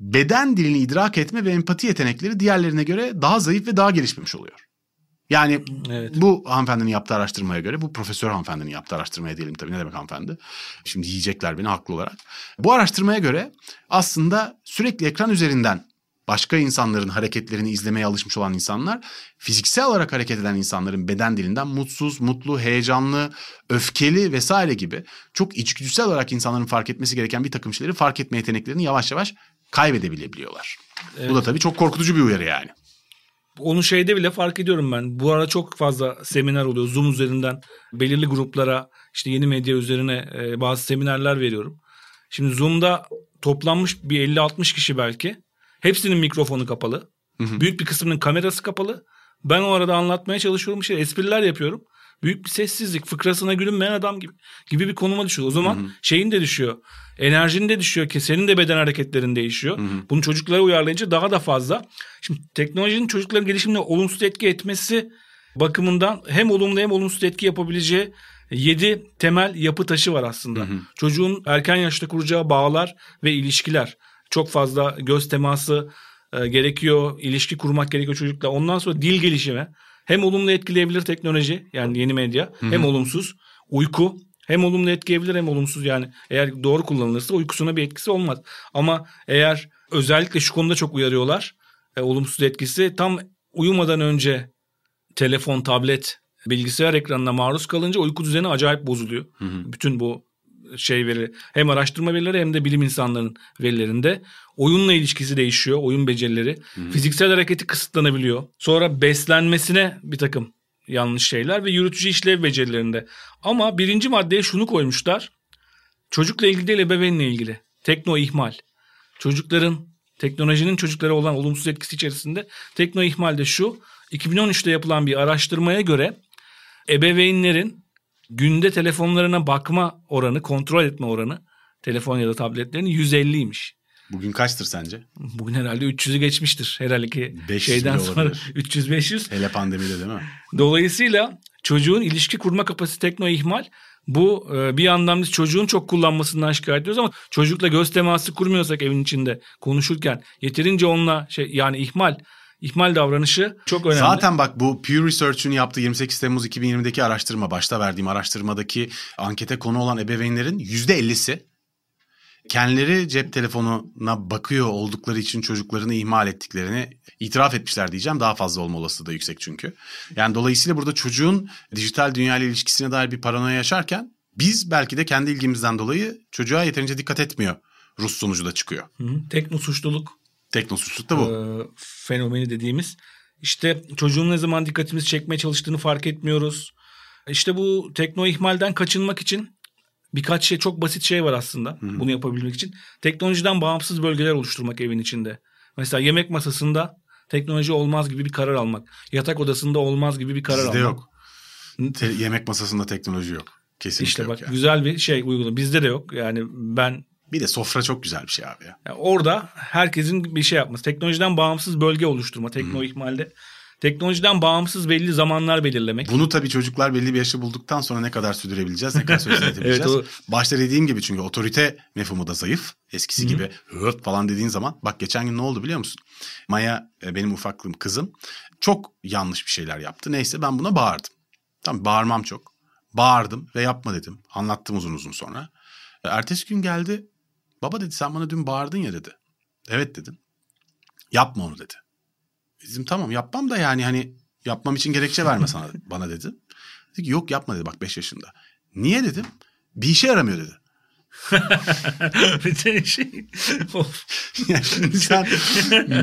beden dilini idrak etme ve empati yetenekleri diğerlerine göre daha zayıf ve daha gelişmemiş oluyor. Yani evet. bu hanımefendinin yaptığı araştırmaya göre, bu profesör hanımefendinin yaptığı araştırmaya diyelim tabii ne demek hanımefendi. Şimdi yiyecekler beni haklı olarak. Bu araştırmaya göre aslında sürekli ekran üzerinden başka insanların hareketlerini izlemeye alışmış olan insanlar fiziksel olarak hareket eden insanların beden dilinden mutsuz, mutlu, heyecanlı, öfkeli vesaire gibi çok içgüdüsel olarak insanların fark etmesi gereken bir takım şeyleri fark etme yeteneklerini yavaş yavaş kaybedebilebiliyorlar. Evet. Bu da tabii çok korkutucu bir uyarı yani. Onu şeyde bile fark ediyorum ben. Bu ara çok fazla seminer oluyor. Zoom üzerinden belirli gruplara işte yeni medya üzerine e, bazı seminerler veriyorum. Şimdi Zoom'da toplanmış bir 50-60 kişi belki. Hepsinin mikrofonu kapalı. Hı hı. Büyük bir kısmının kamerası kapalı. Ben o arada anlatmaya çalışıyorum. Şey, espriler yapıyorum. Büyük bir sessizlik. Fıkrasına gülünmeyen adam gibi gibi bir konuma düşüyor. O zaman hı hı. şeyin de düşüyor. Enerjin de düşüyor ki senin de beden hareketlerin değişiyor. Hı hı. Bunu çocuklara uyarlayınca daha da fazla. Şimdi teknolojinin çocukların gelişimine olumsuz etki etmesi bakımından hem olumlu hem olumsuz etki yapabileceği yedi temel yapı taşı var aslında. Hı hı. Çocuğun erken yaşta kuracağı bağlar ve ilişkiler çok fazla göz teması e, gerekiyor, ilişki kurmak gerekiyor çocukla. Ondan sonra dil gelişimi hem olumlu etkileyebilir teknoloji yani yeni medya Hı-hı. hem olumsuz. uyku hem olumlu etkileyebilir hem olumsuz yani eğer doğru kullanılırsa uykusuna bir etkisi olmaz. Ama eğer özellikle şu konuda çok uyarıyorlar. E, olumsuz etkisi tam uyumadan önce telefon, tablet, bilgisayar ekranına maruz kalınca uyku düzeni acayip bozuluyor. Hı hı. Bütün bu şey veri hem araştırma verileri hem de bilim insanlarının verilerinde oyunla ilişkisi değişiyor. Oyun becerileri. Hı-hı. Fiziksel hareketi kısıtlanabiliyor. Sonra beslenmesine bir takım yanlış şeyler ve yürütücü işlev becerilerinde. Ama birinci maddeye şunu koymuşlar. Çocukla ilgili değil ebeveynle ilgili. Tekno ihmal. Çocukların teknolojinin çocuklara olan olumsuz etkisi içerisinde tekno ihmal de şu. 2013'te yapılan bir araştırmaya göre ebeveynlerin günde telefonlarına bakma oranı, kontrol etme oranı telefon ya da tabletlerin 150'ymiş. Bugün kaçtır sence? Bugün herhalde 300'ü geçmiştir. Herhalde ki şeyden sonra 300-500. Hele pandemide değil mi? Dolayısıyla çocuğun ilişki kurma kapasitesi tekno ihmal. Bu e, bir yandan biz çocuğun çok kullanmasından şikayet ediyoruz ama çocukla göz teması kurmuyorsak evin içinde konuşurken yeterince onunla şey yani ihmal ihmal davranışı çok önemli. Zaten bak bu Pew Research'ün yaptığı 28 Temmuz 2020'deki araştırma, başta verdiğim araştırmadaki ankete konu olan ebeveynlerin %50'si kendileri cep telefonuna bakıyor oldukları için çocuklarını ihmal ettiklerini itiraf etmişler diyeceğim. Daha fazla olma olasılığı da yüksek çünkü. Yani dolayısıyla burada çocuğun dijital dünya ile ilişkisine dair bir paranoya yaşarken biz belki de kendi ilgimizden dolayı çocuğa yeterince dikkat etmiyor. Rus sonucu da çıkıyor. Hı, tekno suçluluk Teknosuçluk da bu. E, fenomeni dediğimiz. İşte çocuğun ne zaman dikkatimizi çekmeye çalıştığını fark etmiyoruz. İşte bu tekno ihmalden kaçınmak için birkaç şey çok basit şey var aslında Hı-hı. bunu yapabilmek için. Teknolojiden bağımsız bölgeler oluşturmak evin içinde. Mesela yemek masasında teknoloji olmaz gibi bir karar almak. Yatak odasında olmaz gibi bir karar Sizde almak. yok. Te- yemek masasında teknoloji yok. Kesinlikle İşte bak yani. güzel bir şey uyguladım. Bizde de yok. Yani ben bir de sofra çok güzel bir şey abi ya. Yani orada herkesin bir şey yapması. Teknolojiden bağımsız bölge oluşturma. Tekno hmm. ihmalde. Teknolojiden bağımsız belli zamanlar belirlemek. Bunu tabii çocuklar belli bir yaşı bulduktan sonra ne kadar sürdürebileceğiz, ne kadar sürdürebileceğiz. evet, o... Başta dediğim gibi çünkü otorite mefhumu da zayıf. Eskisi Hı-hı. gibi hırt falan dediğin zaman. Bak geçen gün ne oldu biliyor musun? Maya e, benim ufaklığım kızım çok yanlış bir şeyler yaptı. Neyse ben buna bağırdım. Tamam bağırmam çok. Bağırdım ve yapma dedim. Anlattım uzun uzun sonra. Ertesi gün geldi Baba dedi sen bana dün bağırdın ya dedi. Evet dedim. Yapma onu dedi. Dedim tamam yapmam da yani hani yapmam için gerekçe verme sana bana dedi. Dedi ki yok yapma dedi bak 5 yaşında. Niye dedim? Bir işe yaramıyor dedi. bir şey. yani şimdi sen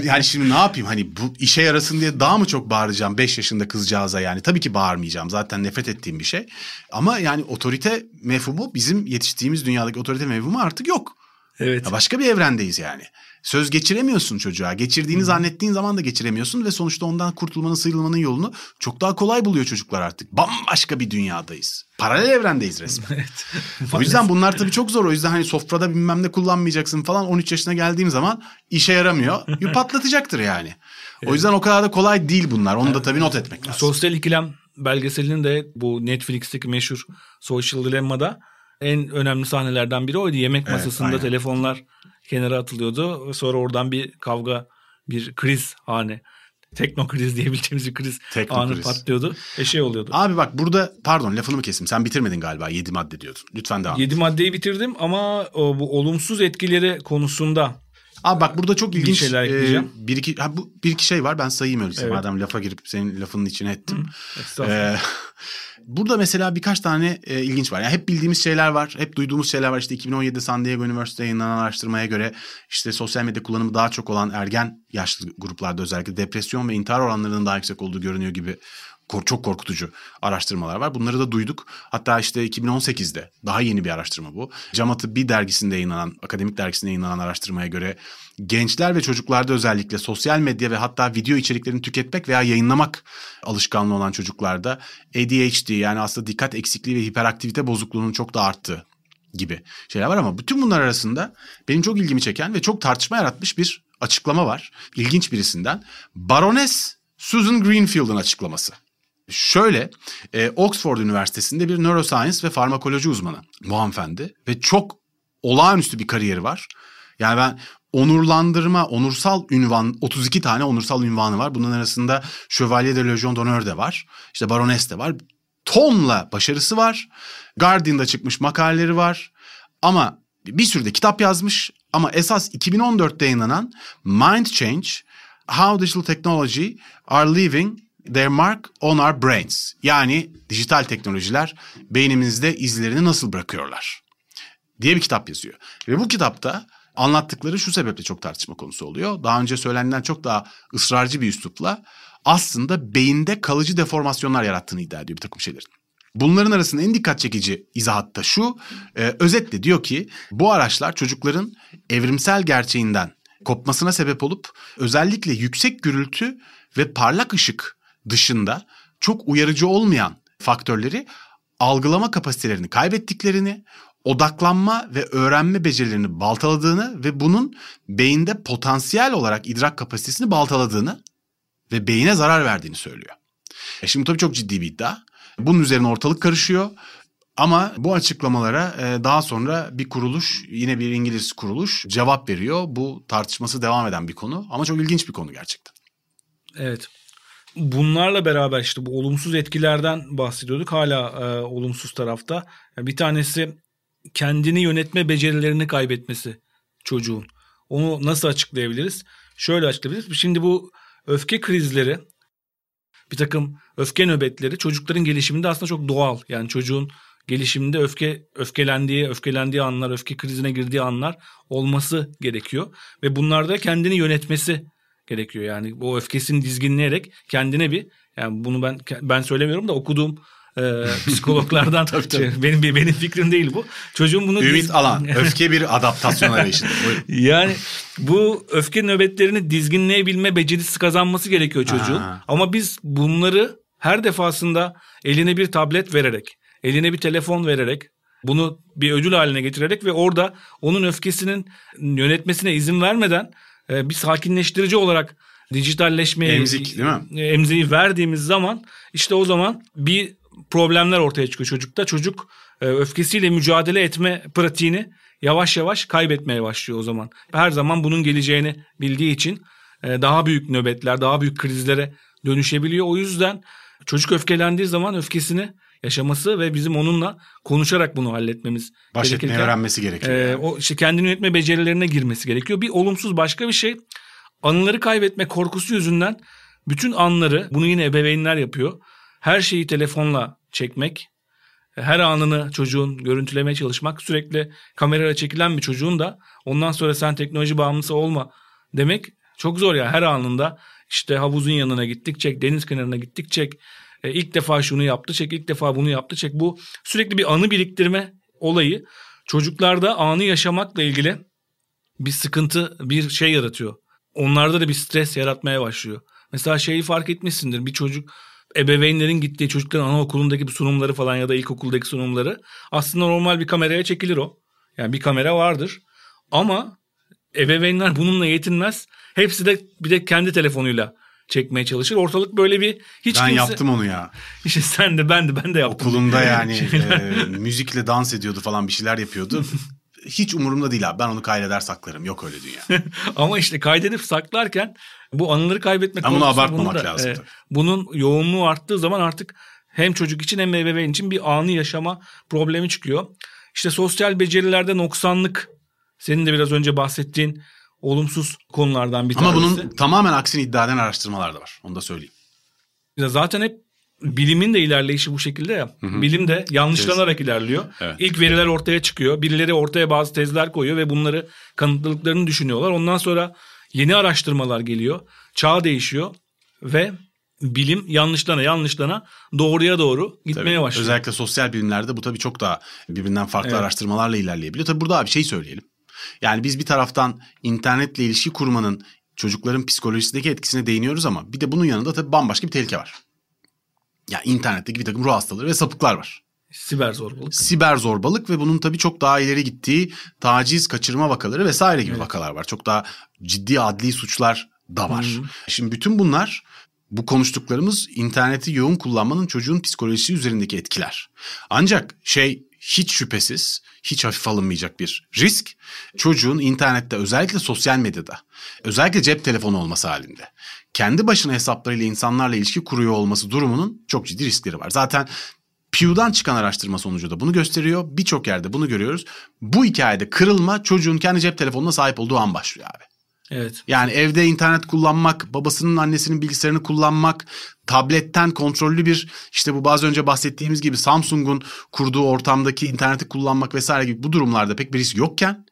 yani şimdi ne yapayım hani bu işe yarasın diye daha mı çok bağıracağım 5 yaşında kızcağıza yani tabii ki bağırmayacağım zaten nefret ettiğim bir şey ama yani otorite mefhumu bizim yetiştiğimiz dünyadaki otorite mefhumu artık yok. Evet. Ya başka bir evrendeyiz yani. Söz geçiremiyorsun çocuğa. Geçirdiğini Hı. zannettiğin zaman da geçiremiyorsun ve sonuçta ondan kurtulmanın, sıyrılmanın yolunu çok daha kolay buluyor çocuklar artık. Bambaşka bir dünyadayız. Paralel evrendeyiz resmen. evet. o yüzden bunlar tabii çok zor. O yüzden hani sofrada bilmem ne kullanmayacaksın falan 13 yaşına geldiğim zaman işe yaramıyor. Bir patlatacaktır yani. O yüzden o kadar da kolay değil bunlar. Onu da tabii not etmek lazım. Sosyal ikilem belgeselinin de bu Netflix'teki meşhur Social Dilemma'da en önemli sahnelerden biri oydu. Yemek evet, masasında aynen. telefonlar kenara atılıyordu. Sonra oradan bir kavga, bir kriz hane. Tekno kriz diyebileceğimiz bir kriz Tekno anı kriz. patlıyordu. E şey oluyordu. Abi bak burada pardon lafını mı kestim? Sen bitirmedin galiba. Yedi madde diyordun. Lütfen devam 7 maddeyi bitirdim ama bu olumsuz etkileri konusunda Abi bak burada çok ilginç bir şeyler e, ekleyeceğim. E, bir iki ha, bu bir iki şey var. Ben sayayım öyleyse evet. madem lafa girip senin lafının içine ettim. Ee, burada mesela birkaç tane e, ilginç var. Yani hep bildiğimiz şeyler var. Hep duyduğumuz şeyler var. İşte 2017'de San Diego Üniversitesi'nde yayınlanan araştırmaya göre işte sosyal medya kullanımı daha çok olan ergen yaşlı gruplarda özellikle depresyon ve intihar oranlarının daha yüksek olduğu görünüyor gibi çok korkutucu araştırmalar var. Bunları da duyduk. Hatta işte 2018'de daha yeni bir araştırma bu. Cama Tıbbi dergisinde yayınlanan, akademik dergisinde yayınlanan araştırmaya göre gençler ve çocuklarda özellikle sosyal medya ve hatta video içeriklerini tüketmek veya yayınlamak alışkanlığı olan çocuklarda ADHD yani aslında dikkat eksikliği ve hiperaktivite bozukluğunun çok da arttığı gibi şeyler var ama bütün bunlar arasında benim çok ilgimi çeken ve çok tartışma yaratmış bir açıklama var. İlginç birisinden. Baroness Susan Greenfield'ın açıklaması. Şöyle, e, Oxford Üniversitesi'nde bir neuroscience ve farmakoloji uzmanı bu hanımefendi ve çok olağanüstü bir kariyeri var. Yani ben onurlandırma, onursal ünvan, 32 tane onursal ünvanı var. Bunun arasında Chevalier de Legion d'Honneur de var. İşte Baroness de var. tonla başarısı var. Guardian'da çıkmış makaleleri var. Ama bir sürü de kitap yazmış. Ama esas 2014'te yayınlanan Mind Change, How Digital Technology Are Leaving Their Mark on Our Brains. Yani dijital teknolojiler beynimizde izlerini nasıl bırakıyorlar diye bir kitap yazıyor. Ve bu kitapta anlattıkları şu sebeple çok tartışma konusu oluyor. Daha önce söylenenden çok daha ısrarcı bir üslupla aslında beyinde kalıcı deformasyonlar yarattığını iddia ediyor bir takım şeylerin. Bunların arasında en dikkat çekici izahat da şu, e, özetle diyor ki bu araçlar çocukların evrimsel gerçeğinden kopmasına sebep olup özellikle yüksek gürültü ve parlak ışık dışında çok uyarıcı olmayan faktörleri algılama kapasitelerini kaybettiklerini, odaklanma ve öğrenme becerilerini baltaladığını ve bunun beyinde potansiyel olarak idrak kapasitesini baltaladığını ve beyine zarar verdiğini söylüyor. E şimdi tabii çok ciddi bir iddia. Bunun üzerine ortalık karışıyor. Ama bu açıklamalara e, daha sonra bir kuruluş, yine bir İngiliz kuruluş cevap veriyor. Bu tartışması devam eden bir konu ama çok ilginç bir konu gerçekten. Evet. Bunlarla beraber işte bu olumsuz etkilerden bahsediyorduk. Hala e, olumsuz tarafta. bir tanesi kendini yönetme becerilerini kaybetmesi çocuğun. Onu nasıl açıklayabiliriz? Şöyle açıklayabiliriz. Şimdi bu öfke krizleri, bir takım öfke nöbetleri çocukların gelişiminde aslında çok doğal. Yani çocuğun gelişiminde öfke öfkelendiği, öfkelendiği anlar, öfke krizine girdiği anlar olması gerekiyor ve bunlarda kendini yönetmesi gerekiyor. Yani o öfkesini dizginleyerek kendine bir yani bunu ben ben söylemiyorum da okuduğum e, psikologlardan tabii, tabii. Şey, benim benim fikrim değil bu. Çocuğun bunu Ümit diz... Alan öfke bir adaptasyon arayışında. yani bu öfke nöbetlerini dizginleyebilme becerisi kazanması gerekiyor çocuğun. Ha. Ama biz bunları her defasında eline bir tablet vererek, eline bir telefon vererek bunu bir ödül haline getirerek ve orada onun öfkesinin yönetmesine izin vermeden bir sakinleştirici olarak dijitalleşmeye emzik değil mi? Emziği verdiğimiz zaman işte o zaman bir problemler ortaya çıkıyor çocukta. Çocuk e, öfkesiyle mücadele etme pratiğini yavaş yavaş kaybetmeye başlıyor o zaman. Her zaman bunun geleceğini bildiği için e, daha büyük nöbetler, daha büyük krizlere dönüşebiliyor. O yüzden çocuk öfkelendiği zaman öfkesini yaşaması ve bizim onunla konuşarak bunu halletmemiz Baş etmeyi öğrenmesi gerekiyor. E, yani. O işte kendini yönetme becerilerine girmesi gerekiyor. Bir olumsuz başka bir şey anıları kaybetme korkusu yüzünden bütün anları bunu yine ebeveynler yapıyor her şeyi telefonla çekmek, her anını çocuğun görüntülemeye çalışmak, sürekli kamerayla çekilen bir çocuğun da ondan sonra sen teknoloji bağımlısı olma demek çok zor ya. Her anında işte havuzun yanına gittik çek, deniz kenarına gittik çek, e, ilk defa şunu yaptı çek, ilk defa bunu yaptı çek. Bu sürekli bir anı biriktirme olayı çocuklarda anı yaşamakla ilgili bir sıkıntı, bir şey yaratıyor. Onlarda da bir stres yaratmaya başlıyor. Mesela şeyi fark etmişsindir bir çocuk ebeveynlerin gittiği çocukların anaokulundaki bu sunumları falan ya da ilkokuldaki sunumları aslında normal bir kameraya çekilir o. Yani bir kamera vardır. Ama ebeveynler bununla yetinmez. Hepsi de bir de kendi telefonuyla çekmeye çalışır. Ortalık böyle bir hiç Ben kimse... yaptım onu ya. İşte sen de ben de ben de yaptım. Okulunda yani e, müzikle dans ediyordu falan bir şeyler yapıyordu. hiç umurumda değil abi. Ben onu kaydeder saklarım. Yok öyle dünya. Ama işte kaydedip saklarken bu anıları kaybetmek Ama bunu abartmamak da, lazım. E, bunun yoğunluğu arttığı zaman artık hem çocuk için hem ebeveyn için bir anı yaşama problemi çıkıyor. İşte sosyal becerilerde noksanlık senin de biraz önce bahsettiğin olumsuz konulardan bir tanesi. Ama bunun tamamen aksini iddia eden araştırmalar da var. Onu da söyleyeyim. Zaten hep bilimin de ilerleyişi bu şekilde ya. Hı hı. Bilim de yanlışlanarak Tez. ilerliyor. Evet. İlk veriler ortaya çıkıyor. Birileri ortaya bazı tezler koyuyor ve bunları kanıtladıklarını düşünüyorlar. Ondan sonra yeni araştırmalar geliyor. Çağ değişiyor ve bilim yanlışlana yanlışlana doğruya doğru gitmeye tabii, başlıyor. Özellikle sosyal bilimlerde bu tabii çok daha birbirinden farklı evet. araştırmalarla ilerleyebiliyor. Tabii burada bir şey söyleyelim. Yani biz bir taraftan internetle ilişki kurmanın çocukların psikolojisindeki etkisine değiniyoruz ama bir de bunun yanında tabii bambaşka bir tehlike var. Ya yani internetteki bir takım ruh hastaları ve sapıklar var. Siber zorbalık. Siber zorbalık ve bunun tabii çok daha ileri gittiği taciz, kaçırma vakaları vesaire gibi evet. vakalar var. Çok daha ciddi adli suçlar da var. Hı-hı. Şimdi bütün bunlar bu konuştuklarımız interneti yoğun kullanmanın çocuğun psikolojisi üzerindeki etkiler. Ancak şey hiç şüphesiz, hiç hafif alınmayacak bir risk. Çocuğun internette özellikle sosyal medyada, özellikle cep telefonu olması halinde kendi başına hesaplarıyla insanlarla ilişki kuruyor olması durumunun çok ciddi riskleri var. Zaten Pew'dan çıkan araştırma sonucu da bunu gösteriyor. Birçok yerde bunu görüyoruz. Bu hikayede kırılma çocuğun kendi cep telefonuna sahip olduğu an başlıyor abi. Evet. Yani evde internet kullanmak, babasının annesinin bilgisayarını kullanmak, tabletten kontrollü bir işte bu bazı önce bahsettiğimiz gibi Samsung'un kurduğu ortamdaki interneti kullanmak vesaire gibi bu durumlarda pek bir risk yokken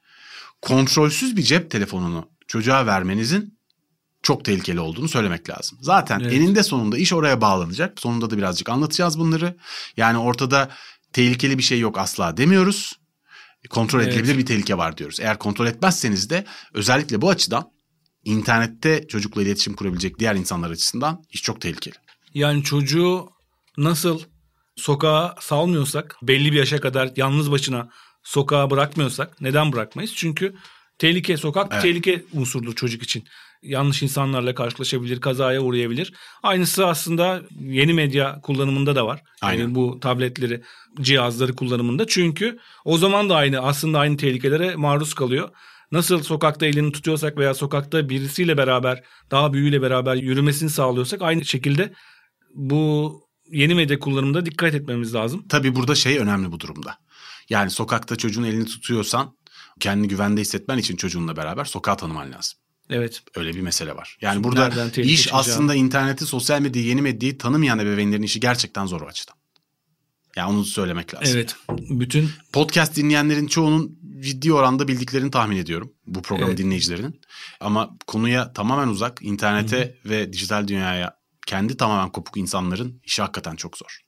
kontrolsüz bir cep telefonunu çocuğa vermenizin çok tehlikeli olduğunu söylemek lazım. Zaten evet. eninde sonunda iş oraya bağlanacak. Sonunda da birazcık anlatacağız bunları. Yani ortada tehlikeli bir şey yok asla demiyoruz. Kontrol evet. edilebilir bir tehlike var diyoruz. Eğer kontrol etmezseniz de özellikle bu açıdan internette çocukla iletişim kurabilecek diğer insanlar açısından iş çok tehlikeli. Yani çocuğu nasıl sokağa salmıyorsak belli bir yaşa kadar yalnız başına sokağa bırakmıyorsak neden bırakmayız? Çünkü tehlike sokak evet. tehlike unsurdur çocuk için. Yanlış insanlarla karşılaşabilir, kazaya uğrayabilir. Aynısı aslında yeni medya kullanımında da var. Aynen. Yani bu tabletleri, cihazları kullanımında. Çünkü o zaman da aynı aslında aynı tehlikelere maruz kalıyor. Nasıl sokakta elini tutuyorsak veya sokakta birisiyle beraber, daha büyüğüyle beraber yürümesini sağlıyorsak aynı şekilde bu yeni medya kullanımında dikkat etmemiz lazım. Tabii burada şey önemli bu durumda. Yani sokakta çocuğun elini tutuyorsan kendini güvende hissetmen için çocuğunla beraber sokağı tanıman lazım. Evet. Öyle bir mesele var. Yani burada iş aslında interneti, sosyal medyayı, yeni medyayı tanımayan ebeveynlerin işi gerçekten zor o açıdan. Yani onu söylemek lazım. Evet. Bütün podcast dinleyenlerin çoğunun ciddi oranda bildiklerini tahmin ediyorum bu programı evet. dinleyicilerinin. Ama konuya tamamen uzak, internete Hı-hı. ve dijital dünyaya kendi tamamen kopuk insanların işi hakikaten çok zor.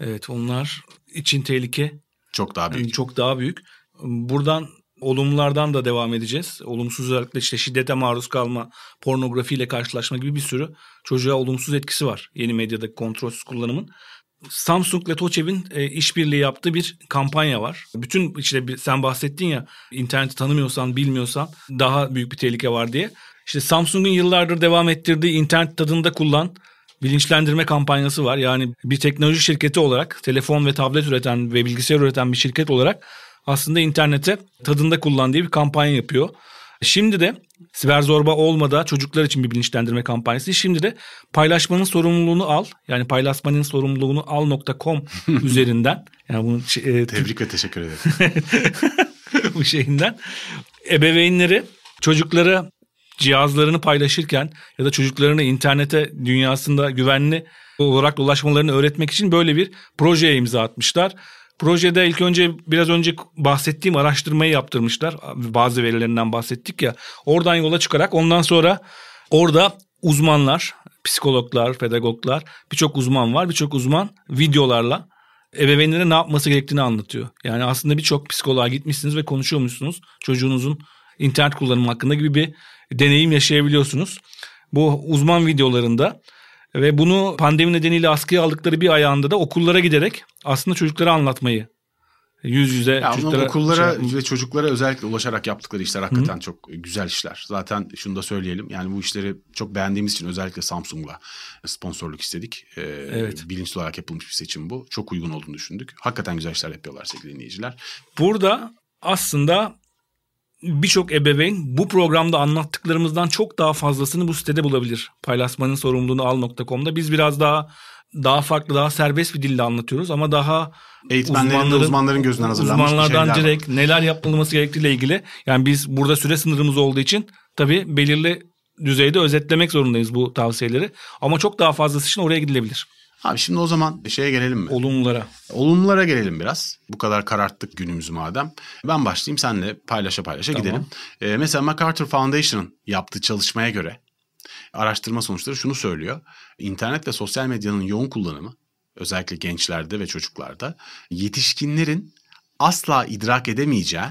Evet, onlar için tehlike çok daha büyük. Çok daha büyük. Buradan olumlulardan da devam edeceğiz. Olumsuz özellikle işte şiddete maruz kalma, pornografiyle karşılaşma gibi bir sürü çocuğa olumsuz etkisi var yeni medyadaki kontrolsüz kullanımın. Samsung ile Toçev'in e, işbirliği yaptığı bir kampanya var. Bütün işte sen bahsettin ya interneti tanımıyorsan, bilmiyorsan daha büyük bir tehlike var diye. İşte Samsung'un yıllardır devam ettirdiği internet tadında kullan bilinçlendirme kampanyası var. Yani bir teknoloji şirketi olarak, telefon ve tablet üreten ve bilgisayar üreten bir şirket olarak aslında internete tadında kullan diye bir kampanya yapıyor. Şimdi de siber zorba olmadan çocuklar için bir bilinçlendirme kampanyası. Şimdi de paylaşmanın sorumluluğunu al. Yani paylaşmanın sorumluluğunu al.com üzerinden. Yani bunu e, Tebrik ve teşekkür ederim. bu şeyinden ebeveynleri çocuklara cihazlarını paylaşırken ya da çocuklarını internete dünyasında güvenli olarak ulaşmalarını öğretmek için böyle bir projeye imza atmışlar. Projede ilk önce biraz önce bahsettiğim araştırmayı yaptırmışlar. Bazı verilerinden bahsettik ya. Oradan yola çıkarak ondan sonra orada uzmanlar, psikologlar, pedagoglar birçok uzman var. Birçok uzman videolarla ebeveynlere ne yapması gerektiğini anlatıyor. Yani aslında birçok psikoloğa gitmişsiniz ve konuşuyormuşsunuz. Çocuğunuzun internet kullanımı hakkında gibi bir deneyim yaşayabiliyorsunuz. Bu uzman videolarında ve bunu pandemi nedeniyle askıya aldıkları bir ayağında da okullara giderek aslında çocuklara anlatmayı yüz yüze ya çocuklara okullara şey ve çocuklara özellikle ulaşarak yaptıkları işler hakikaten Hı. çok güzel işler. Zaten şunu da söyleyelim. Yani bu işleri çok beğendiğimiz için özellikle Samsung'la sponsorluk istedik. Ee, evet. Bilinçli olarak yapılmış bir seçim bu. Çok uygun olduğunu düşündük. Hakikaten güzel işler yapıyorlar sevgili dinleyiciler. Burada aslında birçok ebeveyn bu programda anlattıklarımızdan çok daha fazlasını bu sitede bulabilir. Paylaşmanın sorumluluğunu al.com'da. Biz biraz daha daha farklı, daha serbest bir dille anlatıyoruz ama daha eğitmenlerin uzmanların gözünden hazırlanmış uzmanlardan direkt var. neler yapılması gerektiğiyle ilgili. Yani biz burada süre sınırımız olduğu için tabii belirli düzeyde özetlemek zorundayız bu tavsiyeleri. Ama çok daha fazlası için oraya gidilebilir. Abi şimdi o zaman şeye gelelim mi? Olumlulara. Olumlulara gelelim biraz. Bu kadar kararttık günümüzü madem. Ben başlayayım senle paylaşa paylaşa tamam. gidelim. Ee, mesela MacArthur Foundation'ın yaptığı çalışmaya göre araştırma sonuçları şunu söylüyor. İnternet ve sosyal medyanın yoğun kullanımı özellikle gençlerde ve çocuklarda yetişkinlerin asla idrak edemeyeceği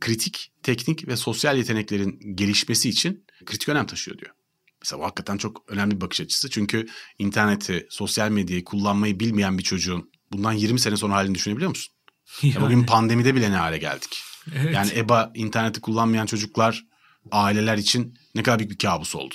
kritik, teknik ve sosyal yeteneklerin gelişmesi için kritik önem taşıyor diyor. Mesela hakikaten çok önemli bir bakış açısı. Çünkü interneti, sosyal medyayı kullanmayı bilmeyen bir çocuğun bundan 20 sene sonra halini düşünebiliyor musun? Yani. bugün pandemide bile ne hale geldik. Evet. Yani EBA interneti kullanmayan çocuklar, aileler için ne kadar büyük bir kabus oldu.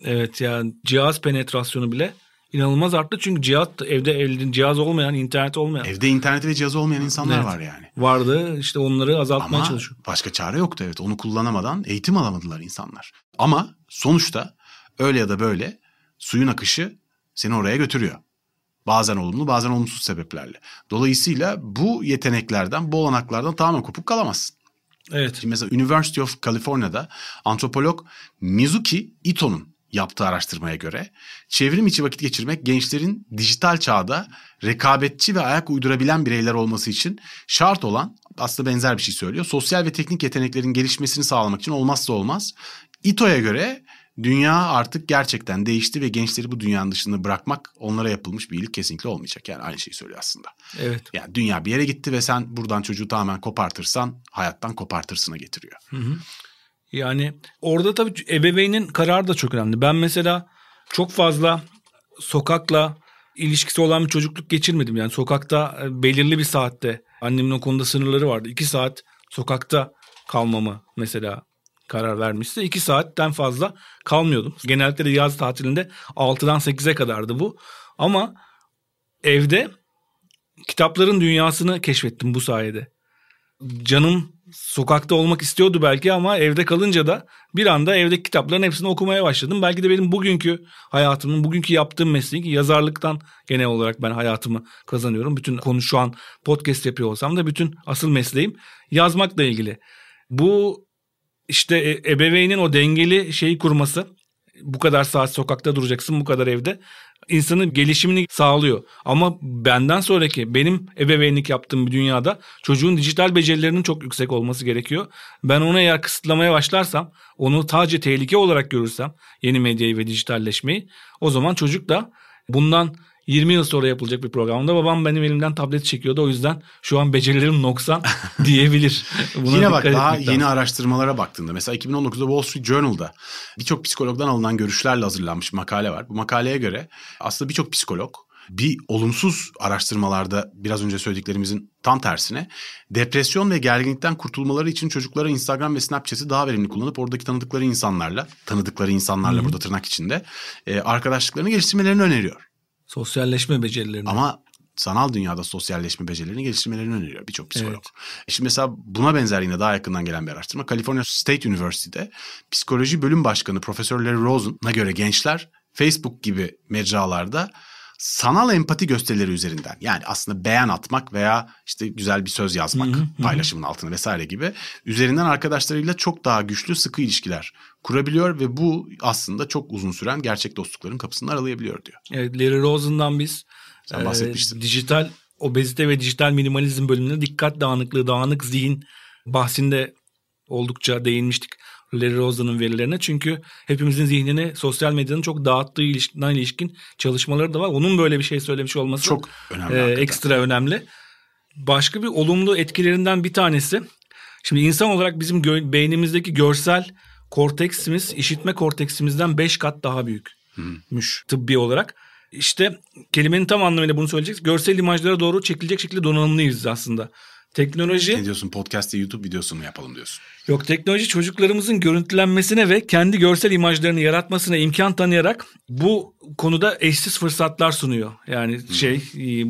Evet yani cihaz penetrasyonu bile inanılmaz arttı. Çünkü cihaz evde evde cihaz olmayan, internet olmayan. Evde interneti ve cihaz olmayan insanlar evet. var yani. Vardı işte onları azaltmaya Ama çalışıyor. başka çare yoktu evet. Onu kullanamadan eğitim alamadılar insanlar. Ama sonuçta öyle ya da böyle suyun akışı seni oraya götürüyor. Bazen olumlu bazen olumsuz sebeplerle. Dolayısıyla bu yeteneklerden, bu olanaklardan tamamen kopuk kalamazsın. Evet. Şimdi mesela University of California'da antropolog Mizuki Ito'nun yaptığı araştırmaya göre çevrim içi vakit geçirmek gençlerin dijital çağda rekabetçi ve ayak uydurabilen bireyler olması için şart olan aslında benzer bir şey söylüyor. Sosyal ve teknik yeteneklerin gelişmesini sağlamak için olmazsa olmaz. Ito'ya göre dünya artık gerçekten değişti ve gençleri bu dünyanın dışında bırakmak onlara yapılmış bir iyilik kesinlikle olmayacak. Yani aynı şeyi söylüyor aslında. Evet. Yani dünya bir yere gitti ve sen buradan çocuğu tamamen kopartırsan hayattan kopartırsına getiriyor. Hı hı. Yani orada tabii ebeveynin kararı da çok önemli. Ben mesela çok fazla sokakla ilişkisi olan bir çocukluk geçirmedim. Yani sokakta e, belirli bir saatte annemin o konuda sınırları vardı. İki saat sokakta kalmamı mesela karar vermişse iki saatten fazla kalmıyordum. Genellikle de yaz tatilinde 6'dan 8'e kadardı bu. Ama evde kitapların dünyasını keşfettim bu sayede. Canım sokakta olmak istiyordu belki ama evde kalınca da bir anda evdeki kitapların hepsini okumaya başladım. Belki de benim bugünkü hayatımın, bugünkü yaptığım mesleği yazarlıktan genel olarak ben hayatımı kazanıyorum. Bütün konu şu an podcast yapıyor olsam da bütün asıl mesleğim yazmakla ilgili. Bu işte e, ebeveynin o dengeli şeyi kurması bu kadar saat sokakta duracaksın bu kadar evde insanın gelişimini sağlıyor. Ama benden sonraki benim ebeveynlik yaptığım bir dünyada çocuğun dijital becerilerinin çok yüksek olması gerekiyor. Ben onu eğer kısıtlamaya başlarsam, onu sadece tehlike olarak görürsem yeni medyayı ve dijitalleşmeyi o zaman çocuk da bundan 20 yıl sonra yapılacak bir programda babam benim elimden tablet çekiyordu. O yüzden şu an becerilerim noksan diyebilir. Buna Yine bak daha yeni lazım. araştırmalara baktığında mesela 2019'da Wall Street Journal'da birçok psikologdan alınan görüşlerle hazırlanmış bir makale var. Bu makaleye göre aslında birçok psikolog bir olumsuz araştırmalarda biraz önce söylediklerimizin tam tersine depresyon ve gerginlikten kurtulmaları için çocuklara Instagram ve Snapchat'i daha verimli kullanıp oradaki tanıdıkları insanlarla, tanıdıkları insanlarla Hı-hı. burada tırnak içinde e, arkadaşlıklarını geliştirmelerini öneriyor. Sosyalleşme becerilerini. Ama sanal dünyada sosyalleşme becerilerini geliştirmelerini öneriyor birçok psikolog. Evet. Şimdi mesela buna benzer yine daha yakından gelen bir araştırma. California State University'de psikoloji bölüm başkanı Profesör Larry Rosen'a göre gençler Facebook gibi mecralarda sanal empati gösterileri üzerinden yani aslında beğen atmak veya işte güzel bir söz yazmak hı paylaşımın altına vesaire gibi üzerinden arkadaşlarıyla çok daha güçlü sıkı ilişkiler kurabiliyor ve bu aslında çok uzun süren gerçek dostlukların kapısını aralayabiliyor diyor. Evet Larry Rosen'dan biz Sen e, dijital obezite ve dijital minimalizm bölümünde dikkat dağınıklığı, dağınık zihin bahsinde oldukça değinmiştik. Larry Rosen'ın verilerine. Çünkü hepimizin zihnini sosyal medyanın çok dağıttığı ilişkiden ilişkin çalışmaları da var. Onun böyle bir şey söylemiş olması çok önemli. E, ekstra önemli. Başka bir olumlu etkilerinden bir tanesi. Şimdi insan olarak bizim gö- beynimizdeki görsel korteksimiz işitme korteksimizden 5 kat daha büyükmüş hmm. tıbbi olarak. İşte kelimenin tam anlamıyla bunu söyleyeceğiz. Görsel imajlara doğru çekilecek şekilde donanımlıyız aslında. Teknoloji... Ne diyorsun podcast'te YouTube videosu mu yapalım diyorsun? Yok teknoloji çocuklarımızın görüntülenmesine ve kendi görsel imajlarını yaratmasına imkan tanıyarak bu konuda eşsiz fırsatlar sunuyor. Yani hmm. şey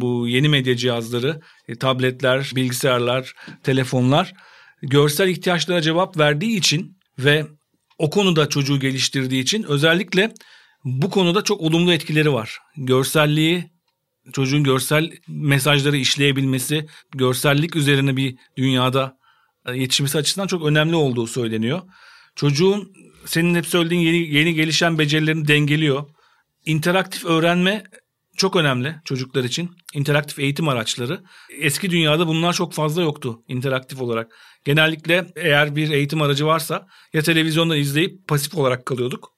bu yeni medya cihazları, e, tabletler, bilgisayarlar, telefonlar görsel ihtiyaçlara cevap verdiği için ve o konuda çocuğu geliştirdiği için özellikle bu konuda çok olumlu etkileri var. Görselliği çocuğun görsel mesajları işleyebilmesi, görsellik üzerine bir dünyada e, yetişmesi açısından çok önemli olduğu söyleniyor. Çocuğun senin hep söylediğin yeni, yeni gelişen becerilerini dengeliyor. İnteraktif öğrenme çok önemli çocuklar için. İnteraktif eğitim araçları. Eski dünyada bunlar çok fazla yoktu interaktif olarak. Genellikle eğer bir eğitim aracı varsa ya televizyonda izleyip pasif olarak kalıyorduk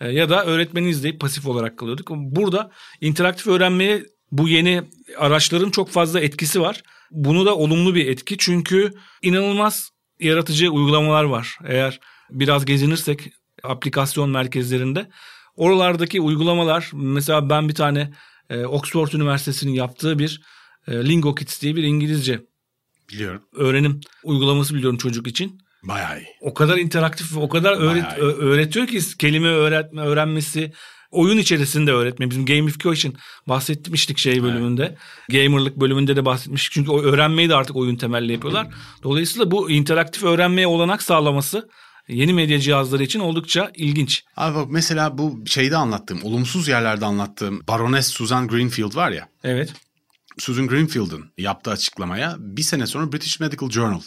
e, ya da öğretmeni izleyip pasif olarak kalıyorduk. Burada interaktif öğrenmeye bu yeni araçların çok fazla etkisi var. Bunu da olumlu bir etki çünkü inanılmaz yaratıcı uygulamalar var. Eğer biraz gezinirsek aplikasyon merkezlerinde oralardaki uygulamalar mesela ben bir tane e, Oxford Üniversitesi'nin yaptığı bir e, Lingo Kids diye bir İngilizce biliyorum. Öğrenim uygulaması biliyorum çocuk için. Bayağı iyi. O kadar interaktif, o kadar öğret, öğretiyor ki kelime öğretme, öğrenmesi, oyun içerisinde öğretme. Bizim gamification bahsetmiştik şey bölümünde. Evet. Gamerlık bölümünde de bahsetmiştik. Çünkü o öğrenmeyi de artık oyun temelli yapıyorlar. Dolayısıyla bu interaktif öğrenmeye olanak sağlaması yeni medya cihazları için oldukça ilginç. Abi bak mesela bu şeyde anlattığım, olumsuz yerlerde anlattığım Baroness Susan Greenfield var ya. Evet. Susan Greenfield'ın yaptığı açıklamaya bir sene sonra British Medical Journal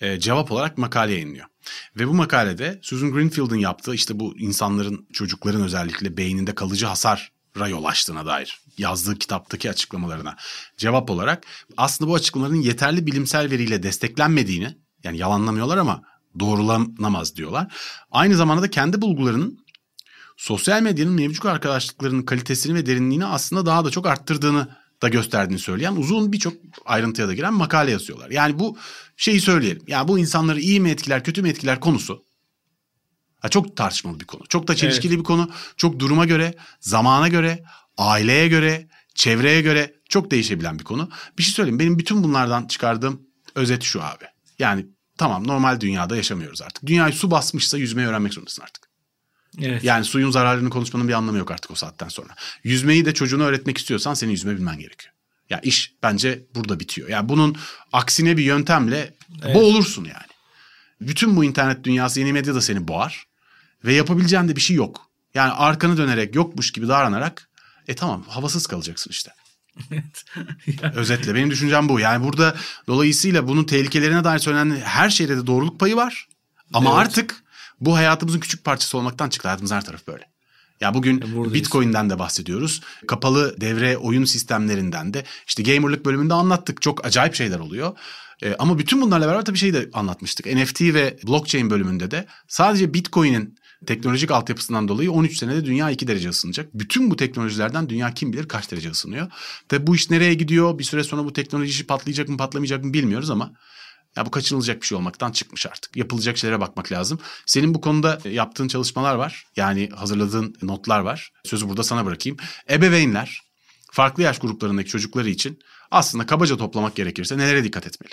e, cevap olarak makale yayınlıyor. Ve bu makalede Susan Greenfield'ın yaptığı işte bu insanların, çocukların özellikle beyninde kalıcı hasar yol açtığına dair yazdığı kitaptaki açıklamalarına cevap olarak aslında bu açıklamaların yeterli bilimsel veriyle desteklenmediğini yani yalanlamıyorlar ama doğrulanamaz diyorlar. Aynı zamanda da kendi bulgularının sosyal medyanın mevcut arkadaşlıklarının kalitesini ve derinliğini aslında daha da çok arttırdığını da gösterdiğini söyleyen uzun birçok ayrıntıya da giren makale yazıyorlar. Yani bu şeyi söyleyelim. Yani bu insanları iyi mi etkiler, kötü mü etkiler konusu ha çok tartışmalı bir konu. Çok da çelişkili evet. bir konu. Çok duruma göre, zamana göre, aileye göre, çevreye göre çok değişebilen bir konu. Bir şey söyleyeyim. Benim bütün bunlardan çıkardığım özet şu abi. Yani tamam normal dünyada yaşamıyoruz artık. Dünyayı su basmışsa yüzmeyi öğrenmek zorundasın artık. Evet. Yani suyun zararlarını konuşmanın bir anlamı yok artık o saatten sonra. Yüzmeyi de çocuğuna öğretmek istiyorsan senin yüzme bilmen gerekiyor. Ya iş bence burada bitiyor. Yani bunun aksine bir yöntemle evet. boğulursun yani. Bütün bu internet dünyası yeni medya da seni boğar. Ve yapabileceğin de bir şey yok. Yani arkanı dönerek yokmuş gibi davranarak e tamam havasız kalacaksın işte. Özetle benim düşüncem bu. Yani burada dolayısıyla bunun tehlikelerine dair söylenen her şeyde de doğruluk payı var. Ama evet. artık bu hayatımızın küçük parçası olmaktan çıktı. Hayatımız her taraf böyle. Ya bugün e Bitcoin'den de bahsediyoruz. Kapalı devre oyun sistemlerinden de işte gamerlık bölümünde anlattık. Çok acayip şeyler oluyor. Ee, ama bütün bunlarla beraber tabii şeyi de anlatmıştık. NFT ve blockchain bölümünde de sadece Bitcoin'in teknolojik altyapısından dolayı 13 senede dünya 2 derece ısınacak. Bütün bu teknolojilerden dünya kim bilir kaç derece ısınıyor. Tabi bu iş nereye gidiyor? Bir süre sonra bu teknoloji patlayacak mı patlamayacak mı bilmiyoruz ama ya bu kaçınılacak bir şey olmaktan çıkmış artık. Yapılacak şeylere bakmak lazım. Senin bu konuda yaptığın çalışmalar var. Yani hazırladığın notlar var. Sözü burada sana bırakayım. Ebeveynler farklı yaş gruplarındaki çocukları için aslında kabaca toplamak gerekirse nelere dikkat etmeli?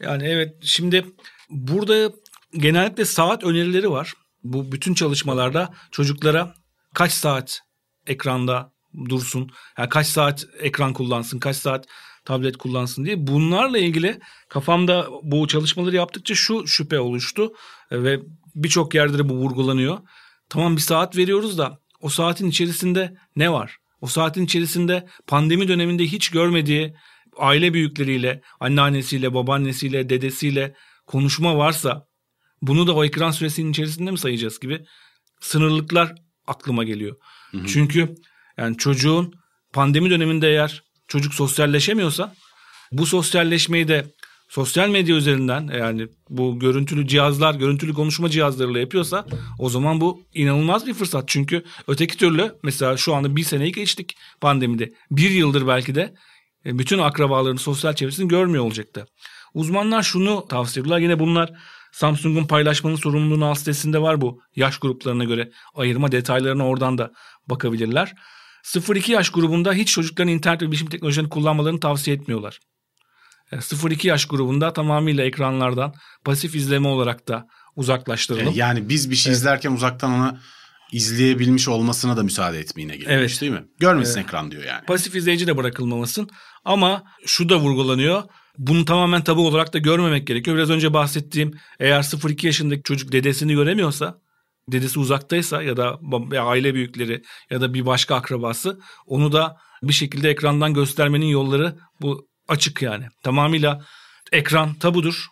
Yani evet şimdi burada genellikle saat önerileri var. Bu bütün çalışmalarda çocuklara kaç saat ekranda dursun, yani kaç saat ekran kullansın, kaç saat tablet kullansın diye. Bunlarla ilgili kafamda bu çalışmaları yaptıkça şu şüphe oluştu ve birçok yerde de bu vurgulanıyor. Tamam bir saat veriyoruz da o saatin içerisinde ne var? O saatin içerisinde pandemi döneminde hiç görmediği aile büyükleriyle, anneannesiyle, babaannesiyle, dedesiyle konuşma varsa bunu da o ekran süresinin içerisinde mi sayacağız gibi sınırlıklar aklıma geliyor. Hı hı. Çünkü yani çocuğun pandemi döneminde eğer çocuk sosyalleşemiyorsa bu sosyalleşmeyi de sosyal medya üzerinden yani bu görüntülü cihazlar, görüntülü konuşma cihazlarıyla yapıyorsa o zaman bu inanılmaz bir fırsat. Çünkü öteki türlü mesela şu anda bir seneyi geçtik pandemide. Bir yıldır belki de e, bütün akrabalarını, sosyal çevresini görmüyor olacaktı. Uzmanlar şunu tavsiye ediyorlar. Yine bunlar Samsung'un paylaşmanın sorumluluğunu alt sitesinde var bu. Yaş gruplarına göre ayırma detaylarına oradan da bakabilirler. 0-2 yaş grubunda hiç çocukların internet ve bilişim teknolojilerini kullanmalarını tavsiye etmiyorlar. 0-2 e, yaş grubunda tamamıyla ekranlardan pasif izleme olarak da uzaklaştıralım. E, yani biz bir şey evet. izlerken uzaktan ona izleyebilmiş olmasına da müsaade etmeyine geliyor evet. değil mi? Görmesin evet. ekran diyor yani. Pasif izleyici de bırakılmamasın ama şu da vurgulanıyor. Bunu tamamen tabu olarak da görmemek gerekiyor. Biraz önce bahsettiğim eğer 0-2 yaşındaki çocuk dedesini göremiyorsa dedesi uzaktaysa ya da aile büyükleri ya da bir başka akrabası onu da bir şekilde ekrandan göstermenin yolları bu açık yani. Tamamıyla ekran tabudur.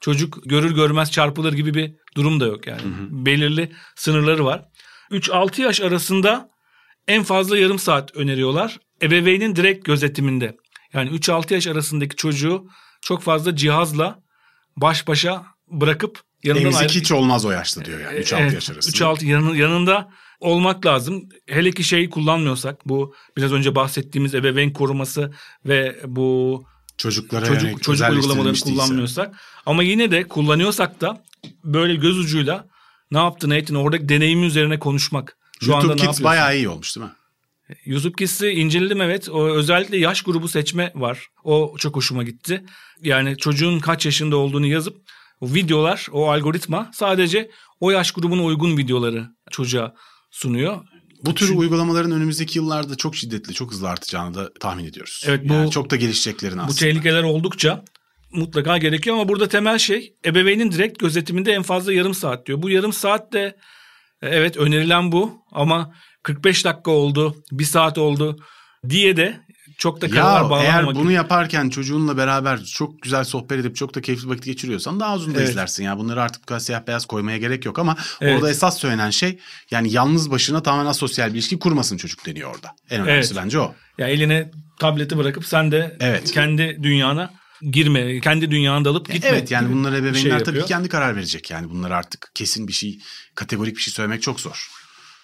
Çocuk görür görmez çarpılır gibi bir durum da yok yani. Hı hı. Belirli sınırları var. 3-6 yaş arasında en fazla yarım saat öneriyorlar. Ebeveynin direkt gözetiminde. Yani 3-6 yaş arasındaki çocuğu çok fazla cihazla baş başa bırakıp yanından Emzik ayrı... hiç olmaz o yaşta diyor yani 3-6 evet, yaş arasında. 3-6 yanı, yanında olmak lazım. Hele ki şeyi kullanmıyorsak bu biraz önce bahsettiğimiz ebeveyn koruması ve bu çocuklara çocuk, çocuk uygulamalarını kullanmıyorsak ama yine de kullanıyorsak da böyle göz ucuyla ne yaptın ne ettin oradaki deneyimi üzerine konuşmak. Şu YouTube anda Kids bayağı iyi olmuş değil mi? YouTube Kids'i inceledim evet. O, özellikle yaş grubu seçme var. O çok hoşuma gitti. Yani çocuğun kaç yaşında olduğunu yazıp o videolar, o algoritma sadece o yaş grubuna uygun videoları çocuğa sunuyor. Bu tür Çünkü, uygulamaların önümüzdeki yıllarda çok şiddetli, çok hızlı artacağını da tahmin ediyoruz. Evet bu yani çok da gelişeceklerini aslında. Bu tehlikeler oldukça mutlaka gerekiyor ama burada temel şey ebeveynin direkt gözetiminde en fazla yarım saat diyor. Bu yarım saat de evet önerilen bu ama 45 dakika oldu, bir saat oldu diye de çok da bağlamamak. Eğer bunu gibi. yaparken çocuğunla beraber çok güzel sohbet edip çok da keyifli vakit geçiriyorsan daha uzun da evet. izlersin. Yani bunları artık bu kadar siyah beyaz koymaya gerek yok ama evet. orada esas söylenen şey yani yalnız başına tamamen asosyal bir ilişki kurmasın çocuk deniyor orada. En önemlisi evet. bence o. Ya eline tableti bırakıp sen de evet. kendi dünyana girme, kendi dünyana dalıp gitme. Evet yani bunlar ebeveynler şey tabii yapıyor. kendi karar verecek. Yani bunlar artık kesin bir şey, kategorik bir şey söylemek çok zor.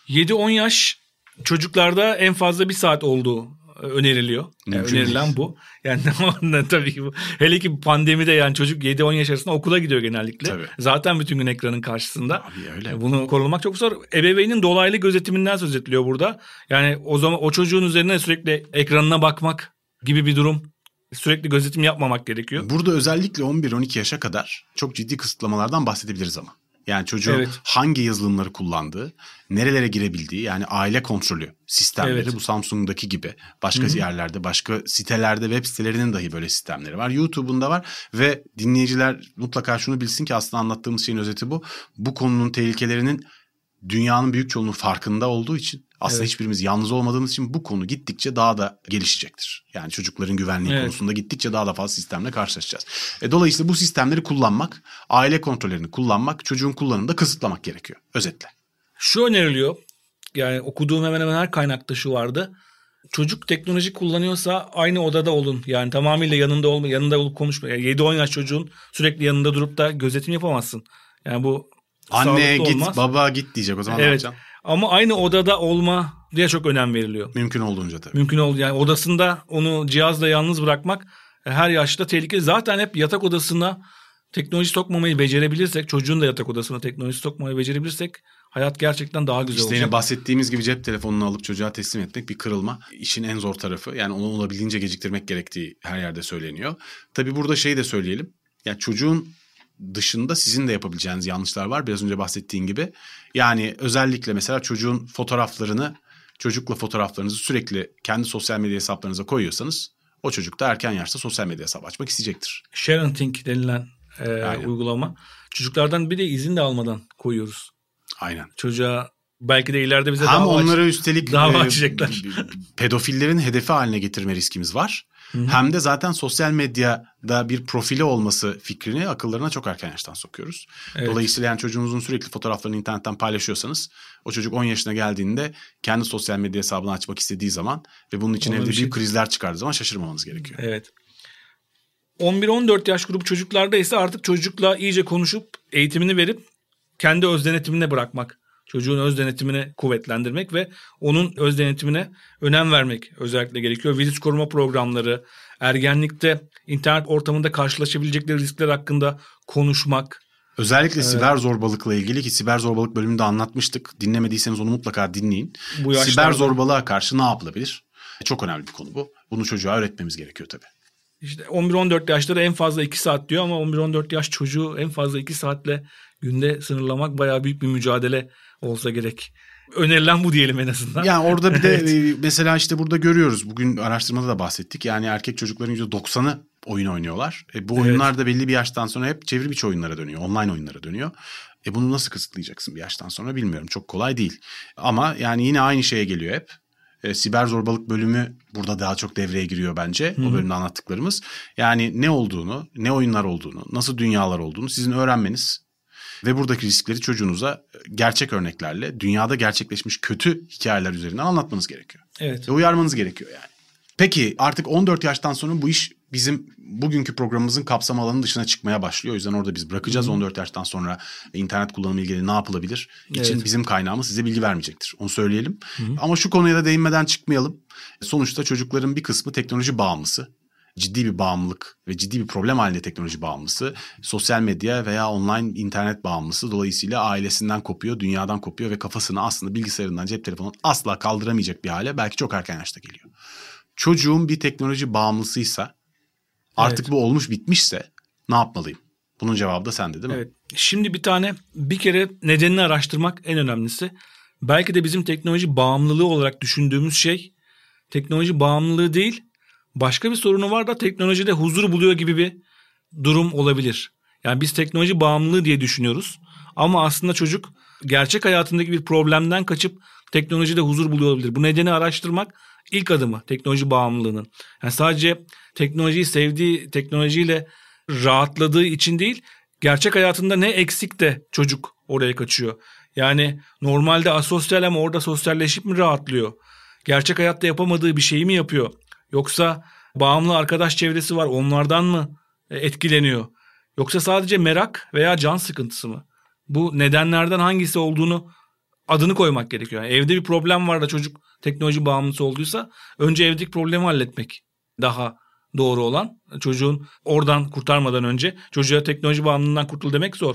7-10 yaş çocuklarda en fazla bir saat olduğu öneriliyor. Yani önerilen bu. Yani tabii ki bu. Hele ki pandemide yani çocuk 7-10 yaş arasında okula gidiyor genellikle. Tabii. Zaten bütün gün ekranın karşısında. Abi öyle. Bunu korumak çok zor. Ebeveynin dolaylı gözetiminden söz ediliyor burada. Yani o zaman o çocuğun üzerine sürekli ekranına bakmak gibi bir durum sürekli gözetim yapmamak gerekiyor. Burada özellikle 11-12 yaşa kadar çok ciddi kısıtlamalardan bahsedebiliriz ama. Yani çocuğun evet. hangi yazılımları kullandığı, nerelere girebildiği yani aile kontrolü sistemleri evet. bu Samsung'daki gibi başka Hı-hı. yerlerde, başka sitelerde, web sitelerinin dahi böyle sistemleri var. YouTube'un da var ve dinleyiciler mutlaka şunu bilsin ki aslında anlattığımız şeyin özeti bu. Bu konunun tehlikelerinin dünyanın büyük çoğunluğu farkında olduğu için aslında evet. hiçbirimiz yalnız olmadığımız için bu konu gittikçe daha da gelişecektir. Yani çocukların güvenliği evet. konusunda gittikçe daha da fazla sistemle karşılaşacağız. E, dolayısıyla bu sistemleri kullanmak, aile kontrollerini kullanmak, çocuğun kullanımında kısıtlamak gerekiyor özetle. Şu öneriliyor. Yani okuduğum hemen hemen her kaynakta şu vardı. Çocuk teknoloji kullanıyorsa aynı odada olun. Yani tamamıyla yanında olma, yanında olup konuşma. Yani 7-10 yaş çocuğun sürekli yanında durup da gözetim yapamazsın. Yani bu Anne git, olmaz. baba git diyecek o zaman evet. ne Ama aynı odada olma diye çok önem veriliyor. Mümkün olduğunca tabii. Mümkün oldu yani odasında onu cihazla yalnız bırakmak e, her yaşta tehlikeli. Zaten hep yatak odasına teknoloji sokmamayı becerebilirsek, çocuğun da yatak odasına teknoloji sokmayı becerebilirsek hayat gerçekten daha güzel işte olacak. İşte yine bahsettiğimiz gibi cep telefonunu alıp çocuğa teslim etmek bir kırılma. İşin en zor tarafı. Yani onu olabildiğince geciktirmek gerektiği her yerde söyleniyor. Tabii burada şeyi de söyleyelim. Yani çocuğun dışında sizin de yapabileceğiniz yanlışlar var. Biraz önce bahsettiğin gibi. Yani özellikle mesela çocuğun fotoğraflarını, çocukla fotoğraflarınızı sürekli kendi sosyal medya hesaplarınıza koyuyorsanız o çocuk da erken yaşta sosyal medya hesabı açmak isteyecektir. Sharenting denilen e, uygulama. Çocuklardan bir de izin de almadan koyuyoruz. Aynen. Çocuğa belki de ileride bize Hem daha onları aç, üstelik daha e, açacaklar. pedofillerin hedefi haline getirme riskimiz var. Hı-hı. Hem de zaten sosyal medyada bir profili olması fikrini akıllarına çok erken yaştan sokuyoruz. Evet. Dolayısıyla yani çocuğunuzun sürekli fotoğraflarını internetten paylaşıyorsanız o çocuk 10 yaşına geldiğinde kendi sosyal medya hesabını açmak istediği zaman ve bunun için Ona evde şey... büyük krizler çıkardığı zaman şaşırmamanız gerekiyor. Evet. 11-14 yaş grubu çocuklarda ise artık çocukla iyice konuşup eğitimini verip kendi öz denetimine bırakmak çocuğun öz denetimini kuvvetlendirmek ve onun öz denetimine önem vermek özellikle gerekiyor. Vizit koruma programları, ergenlikte internet ortamında karşılaşabilecekleri riskler hakkında konuşmak. Özellikle evet. siber zorbalıkla ilgili ki siber zorbalık bölümünde anlatmıştık. Dinlemediyseniz onu mutlaka dinleyin. Bu yaşlarda... Siber zorbalığa karşı ne yapılabilir? Çok önemli bir konu bu. Bunu çocuğa öğretmemiz gerekiyor tabii. İşte 11-14 yaşları en fazla 2 saat diyor ama 11-14 yaş çocuğu en fazla 2 saatle günde sınırlamak bayağı büyük bir mücadele olsa gerek. Önerilen bu diyelim en azından. Yani orada bir de evet. E, mesela işte burada görüyoruz. Bugün araştırmada da bahsettik. Yani erkek çocukların %90'ı oyun oynuyorlar. E, bu oyunlar evet. da belli bir yaştan sonra hep çevrim içi oyunlara dönüyor. Online oyunlara dönüyor. E bunu nasıl kısıtlayacaksın bir yaştan sonra bilmiyorum. Çok kolay değil. Ama yani yine aynı şeye geliyor hep. E, siber zorbalık bölümü burada daha çok devreye giriyor bence. Hı-hı. O bölümde anlattıklarımız. Yani ne olduğunu, ne oyunlar olduğunu, nasıl dünyalar olduğunu sizin öğrenmeniz ve buradaki riskleri çocuğunuza gerçek örneklerle dünyada gerçekleşmiş kötü hikayeler üzerinden anlatmanız gerekiyor. Evet. Ve uyarmanız gerekiyor yani. Peki artık 14 yaştan sonra bu iş bizim bugünkü programımızın kapsam alanının dışına çıkmaya başlıyor. O yüzden orada biz bırakacağız Hı-hı. 14 yaştan sonra internet kullanımı ilgili ne yapılabilir için evet. bizim kaynağımız size bilgi vermeyecektir. Onu söyleyelim. Hı-hı. Ama şu konuya da değinmeden çıkmayalım. Sonuçta çocukların bir kısmı teknoloji bağımlısı ciddi bir bağımlılık ve ciddi bir problem halinde teknoloji bağımlısı. Sosyal medya veya online internet bağımlısı. Dolayısıyla ailesinden kopuyor, dünyadan kopuyor ve kafasını aslında bilgisayarından, cep telefonundan asla kaldıramayacak bir hale belki çok erken yaşta geliyor. Çocuğum bir teknoloji bağımlısıysa artık evet. bu olmuş bitmişse ne yapmalıyım? Bunun cevabı da sende değil mi? Evet. Şimdi bir tane bir kere nedenini araştırmak en önemlisi. Belki de bizim teknoloji bağımlılığı olarak düşündüğümüz şey teknoloji bağımlılığı değil başka bir sorunu var da teknolojide huzur buluyor gibi bir durum olabilir. Yani biz teknoloji bağımlılığı diye düşünüyoruz. Ama aslında çocuk gerçek hayatındaki bir problemden kaçıp teknolojide huzur buluyor olabilir. Bu nedeni araştırmak ilk adımı teknoloji bağımlılığının. Yani sadece teknolojiyi sevdiği, teknolojiyle rahatladığı için değil, gerçek hayatında ne eksik de çocuk oraya kaçıyor. Yani normalde asosyal ama orada sosyalleşip mi rahatlıyor? Gerçek hayatta yapamadığı bir şeyi mi yapıyor? Yoksa bağımlı arkadaş çevresi var onlardan mı e, etkileniyor? Yoksa sadece merak veya can sıkıntısı mı? Bu nedenlerden hangisi olduğunu adını koymak gerekiyor. Yani evde bir problem var da çocuk teknoloji bağımlısı olduysa önce evdeki problemi halletmek daha doğru olan. Çocuğun oradan kurtarmadan önce çocuğa teknoloji bağımlılığından kurtul demek zor.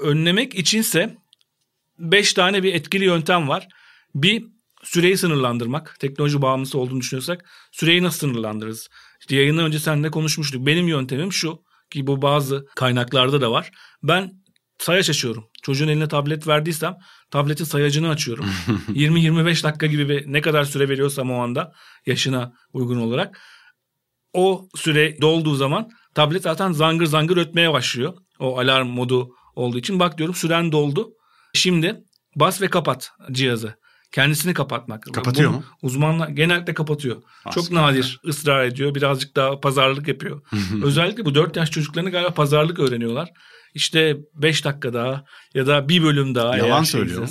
Önlemek içinse 5 tane bir etkili yöntem var. Bir süreyi sınırlandırmak. Teknoloji bağımlısı olduğunu düşünüyorsak süreyi nasıl sınırlandırırız? İşte yayından önce seninle konuşmuştuk. Benim yöntemim şu ki bu bazı kaynaklarda da var. Ben sayaç açıyorum. Çocuğun eline tablet verdiysem tabletin sayacını açıyorum. 20-25 dakika gibi bir ne kadar süre veriyorsam o anda yaşına uygun olarak. O süre dolduğu zaman tablet zaten zangır zangır ötmeye başlıyor. O alarm modu olduğu için bak diyorum süren doldu. Şimdi bas ve kapat cihazı. Kendisini kapatmak. Kapatıyor mu? Uzmanlar genellikle kapatıyor. Aslında. Çok nadir ısrar ediyor. Birazcık daha pazarlık yapıyor. Özellikle bu 4 yaş çocuklarını galiba pazarlık öğreniyorlar. İşte 5 dakika daha ya da bir bölüm daha. Yalan söylüyor.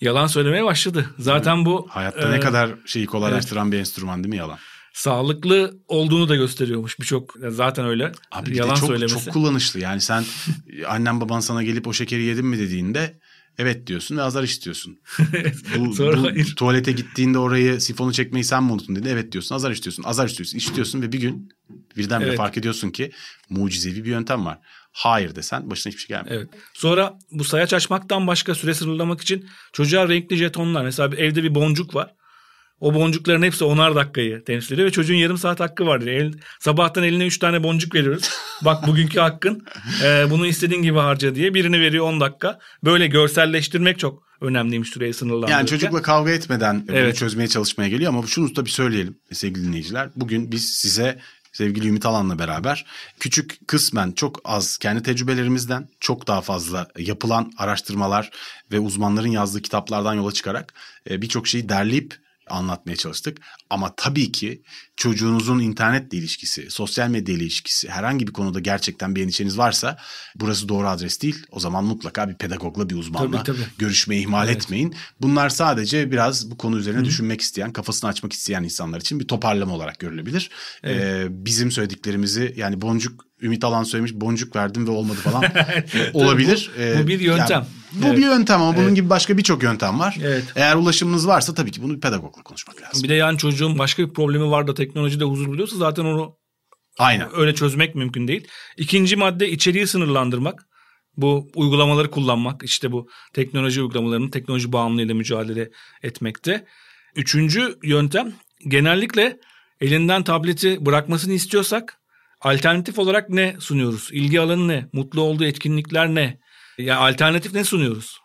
Yalan söylemeye başladı. Zaten bu... Hayatta e, ne kadar şeyi kolaylaştıran evet. bir enstrüman değil mi yalan? Sağlıklı olduğunu da gösteriyormuş birçok zaten öyle Abi yalan çok, söylemesi. Çok kullanışlı yani sen annem baban sana gelip o şekeri yedin mi dediğinde Evet diyorsun ve azar istiyorsun. bu, Sonra bu hayır. tuvalete gittiğinde orayı sifonu çekmeyi sen mi unuttun dedi. Evet diyorsun azar istiyorsun. Azar istiyorsun. istiyorsun ve bir gün birdenbire evet. fark ediyorsun ki mucizevi bir yöntem var. Hayır desen başına hiçbir şey gelmiyor. Evet. Sonra bu sayaç açmaktan başka süre sınırlamak için çocuğa renkli jetonlar. Mesela evde bir boncuk var. O boncukların hepsi onar dakikayı temsil ediyor ve çocuğun yarım saat hakkı var. El, sabahtan eline üç tane boncuk veriyoruz. Bak bugünkü hakkın e, bunu istediğin gibi harca diye birini veriyor on dakika. Böyle görselleştirmek çok önemliymiş süreyi sınırlandırırken. Yani çocukla kavga etmeden evet. bunu çözmeye çalışmaya geliyor ama şunu da bir söyleyelim sevgili dinleyiciler. Bugün biz size sevgili Ümit Alan'la beraber küçük kısmen çok az kendi tecrübelerimizden çok daha fazla yapılan araştırmalar ve uzmanların yazdığı kitaplardan yola çıkarak e, birçok şeyi derleyip anlatmaya çalıştık. Ama tabii ki çocuğunuzun internetle ilişkisi, sosyal medya ile ilişkisi herhangi bir konuda gerçekten bir endişeniz varsa burası doğru adres değil. O zaman mutlaka bir pedagogla bir uzmanla tabii, tabii. görüşmeyi ihmal evet. etmeyin. Bunlar sadece biraz bu konu üzerine Hı. düşünmek isteyen, kafasını açmak isteyen insanlar için bir toparlama olarak görülebilir. Evet. Ee, bizim söylediklerimizi yani boncuk Ümit Alan söylemiş boncuk verdim ve olmadı falan olabilir. bu, bu bir yöntem. Yani, bu evet. bir yöntem ama evet. bunun gibi başka birçok yöntem var. Evet. Eğer ulaşımınız varsa tabii ki bunu bir pedagogla konuşmak lazım. Bir de yani çocuğun başka bir problemi var da teknolojide huzur buluyorsa zaten onu Aynen. öyle çözmek mümkün değil. İkinci madde içeriği sınırlandırmak. Bu uygulamaları kullanmak işte bu teknoloji uygulamalarının teknoloji bağımlılığıyla mücadele etmekte. Üçüncü yöntem genellikle elinden tableti bırakmasını istiyorsak alternatif olarak ne sunuyoruz? İlgi alanı ne? Mutlu olduğu etkinlikler ne? Yani alternatif ne sunuyoruz?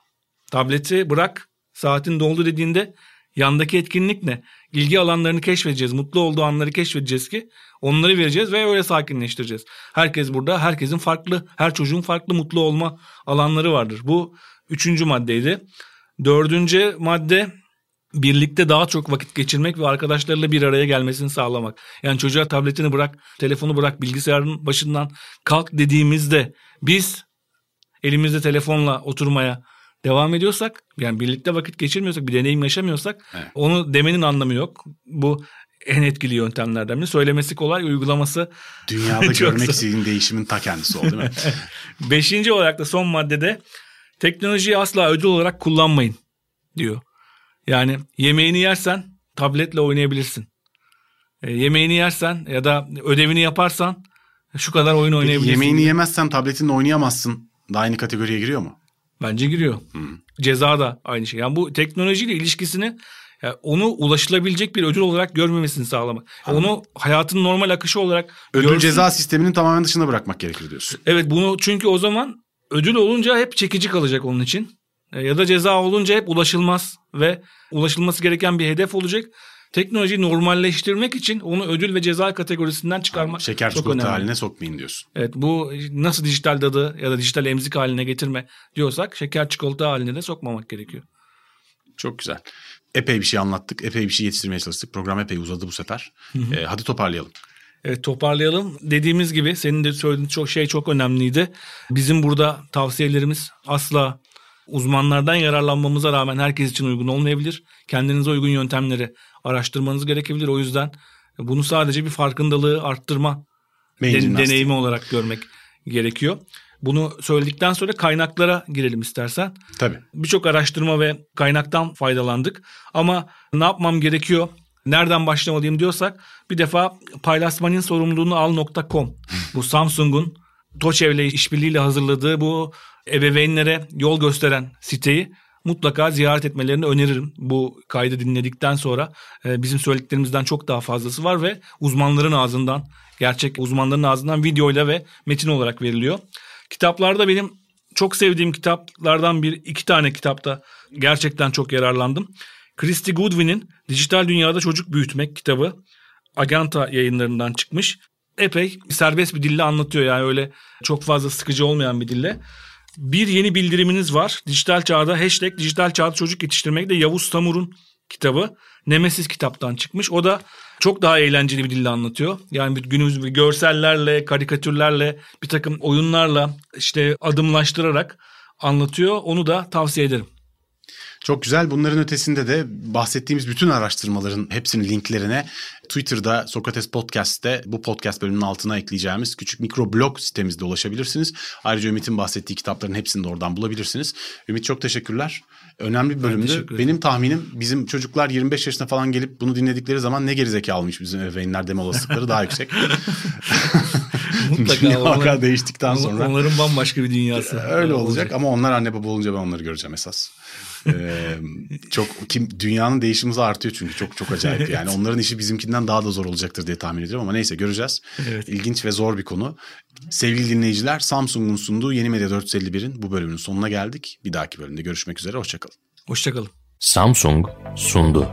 Tableti bırak saatin doldu dediğinde yandaki etkinlik ne? İlgi alanlarını keşfedeceğiz. Mutlu olduğu anları keşfedeceğiz ki onları vereceğiz ve öyle sakinleştireceğiz. Herkes burada herkesin farklı, her çocuğun farklı mutlu olma alanları vardır. Bu üçüncü maddeydi. Dördüncü madde birlikte daha çok vakit geçirmek ve arkadaşlarıyla bir araya gelmesini sağlamak. Yani çocuğa tabletini bırak, telefonu bırak, bilgisayarın başından kalk dediğimizde biz elimizde telefonla oturmaya devam ediyorsak yani birlikte vakit geçirmiyorsak bir deneyim yaşamıyorsak evet. onu demenin anlamı yok. Bu en etkili yöntemlerden biri. Söylemesi kolay, uygulaması Dünyada görmek istediğin değişimin ta kendisi oldu değil mi? Beşinci olarak da son maddede teknolojiyi asla ödül olarak kullanmayın diyor. Yani yemeğini yersen tabletle oynayabilirsin. E, yemeğini yersen ya da ödevini yaparsan şu kadar oyun oynayabilirsin. Peki yemeğini yemezsen tabletinle oynayamazsın. Da aynı kategoriye giriyor mu? Bence giriyor. Hmm. Ceza da aynı şey. Yani bu teknolojiyle ilişkisini yani onu ulaşılabilecek bir ödül olarak görmemesini sağlamak. Anladım. Onu hayatın normal akışı olarak ödül görsün. ceza sisteminin tamamen dışında bırakmak gerekir diyorsun. Evet bunu çünkü o zaman ödül olunca hep çekici kalacak onun için. E, ya da ceza olunca hep ulaşılmaz ve ulaşılması gereken bir hedef olacak. teknolojiyi normalleştirmek için onu ödül ve ceza kategorisinden çıkarmak Şeker çok çikolata önemli. haline sokmayın diyorsun. Evet bu nasıl dijital dadı ya da dijital emzik haline getirme diyorsak şeker çikolata haline de sokmamak gerekiyor. Çok güzel. Epey bir şey anlattık. Epey bir şey yetiştirmeye çalıştık. Program epey uzadı bu sefer. Ee, hadi toparlayalım. Evet toparlayalım. Dediğimiz gibi senin de söylediğin çok şey çok önemliydi. Bizim burada tavsiyelerimiz asla uzmanlardan yararlanmamıza rağmen herkes için uygun olmayabilir. Kendinize uygun yöntemleri araştırmanız gerekebilir. O yüzden bunu sadece bir farkındalığı arttırma den- deneyimi olarak görmek gerekiyor. Bunu söyledikten sonra kaynaklara girelim istersen. Tabii. Birçok araştırma ve kaynaktan faydalandık. Ama ne yapmam gerekiyor? Nereden başlamalıyım diyorsak bir defa paylaşmanın sorumluluğunu al.com. Bu Samsung'un TOÇEV ile işbirliğiyle hazırladığı bu ebeveynlere yol gösteren siteyi mutlaka ziyaret etmelerini öneririm. Bu kaydı dinledikten sonra e, bizim söylediklerimizden çok daha fazlası var ve uzmanların ağzından, gerçek uzmanların ağzından videoyla ve metin olarak veriliyor. Kitaplarda benim çok sevdiğim kitaplardan bir iki tane kitapta gerçekten çok yararlandım. Christy Goodwin'in Dijital Dünyada Çocuk Büyütmek kitabı Aganta yayınlarından çıkmış. Epey serbest bir dille anlatıyor yani öyle çok fazla sıkıcı olmayan bir dille. Bir yeni bildiriminiz var. Dijital çağda hashtag dijital çağda çocuk yetiştirmek de Yavuz Tamur'un kitabı. Nemesis kitaptan çıkmış. O da çok daha eğlenceli bir dille anlatıyor. Yani günümüz görsellerle, karikatürlerle, bir takım oyunlarla işte adımlaştırarak anlatıyor. Onu da tavsiye ederim. Çok güzel. Bunların ötesinde de bahsettiğimiz bütün araştırmaların hepsinin linklerine Twitter'da Sokrates Podcast'te bu podcast bölümünün altına ekleyeceğimiz küçük mikroblog sitemizde ulaşabilirsiniz. Ayrıca Ümit'in bahsettiği kitapların hepsini de oradan bulabilirsiniz. Ümit çok teşekkürler. Önemli bir bölümdü. Benim tahminim bizim çocuklar 25 yaşına falan gelip bunu dinledikleri zaman ne gerizekalıymış bizim ebeveynler deme olasılıkları daha yüksek. Mutlaka. Dünya onlar, değiştikten sonra. Onların bambaşka bir dünyası. Öyle olacak, olacak ama onlar anne baba olunca ben onları göreceğim esas. Ee, çok kim dünyanın değişimi artıyor çünkü çok çok acayip yani onların işi bizimkinden daha da zor olacaktır diye tahmin ediyorum ama neyse göreceğiz. Evet. İlginç ve zor bir konu. Sevgili dinleyiciler Samsung'un sunduğu Yeni Medya 451'in bu bölümünün sonuna geldik. Bir dahaki bölümde görüşmek üzere hoşçakalın. Hoşçakalın. Samsung sundu.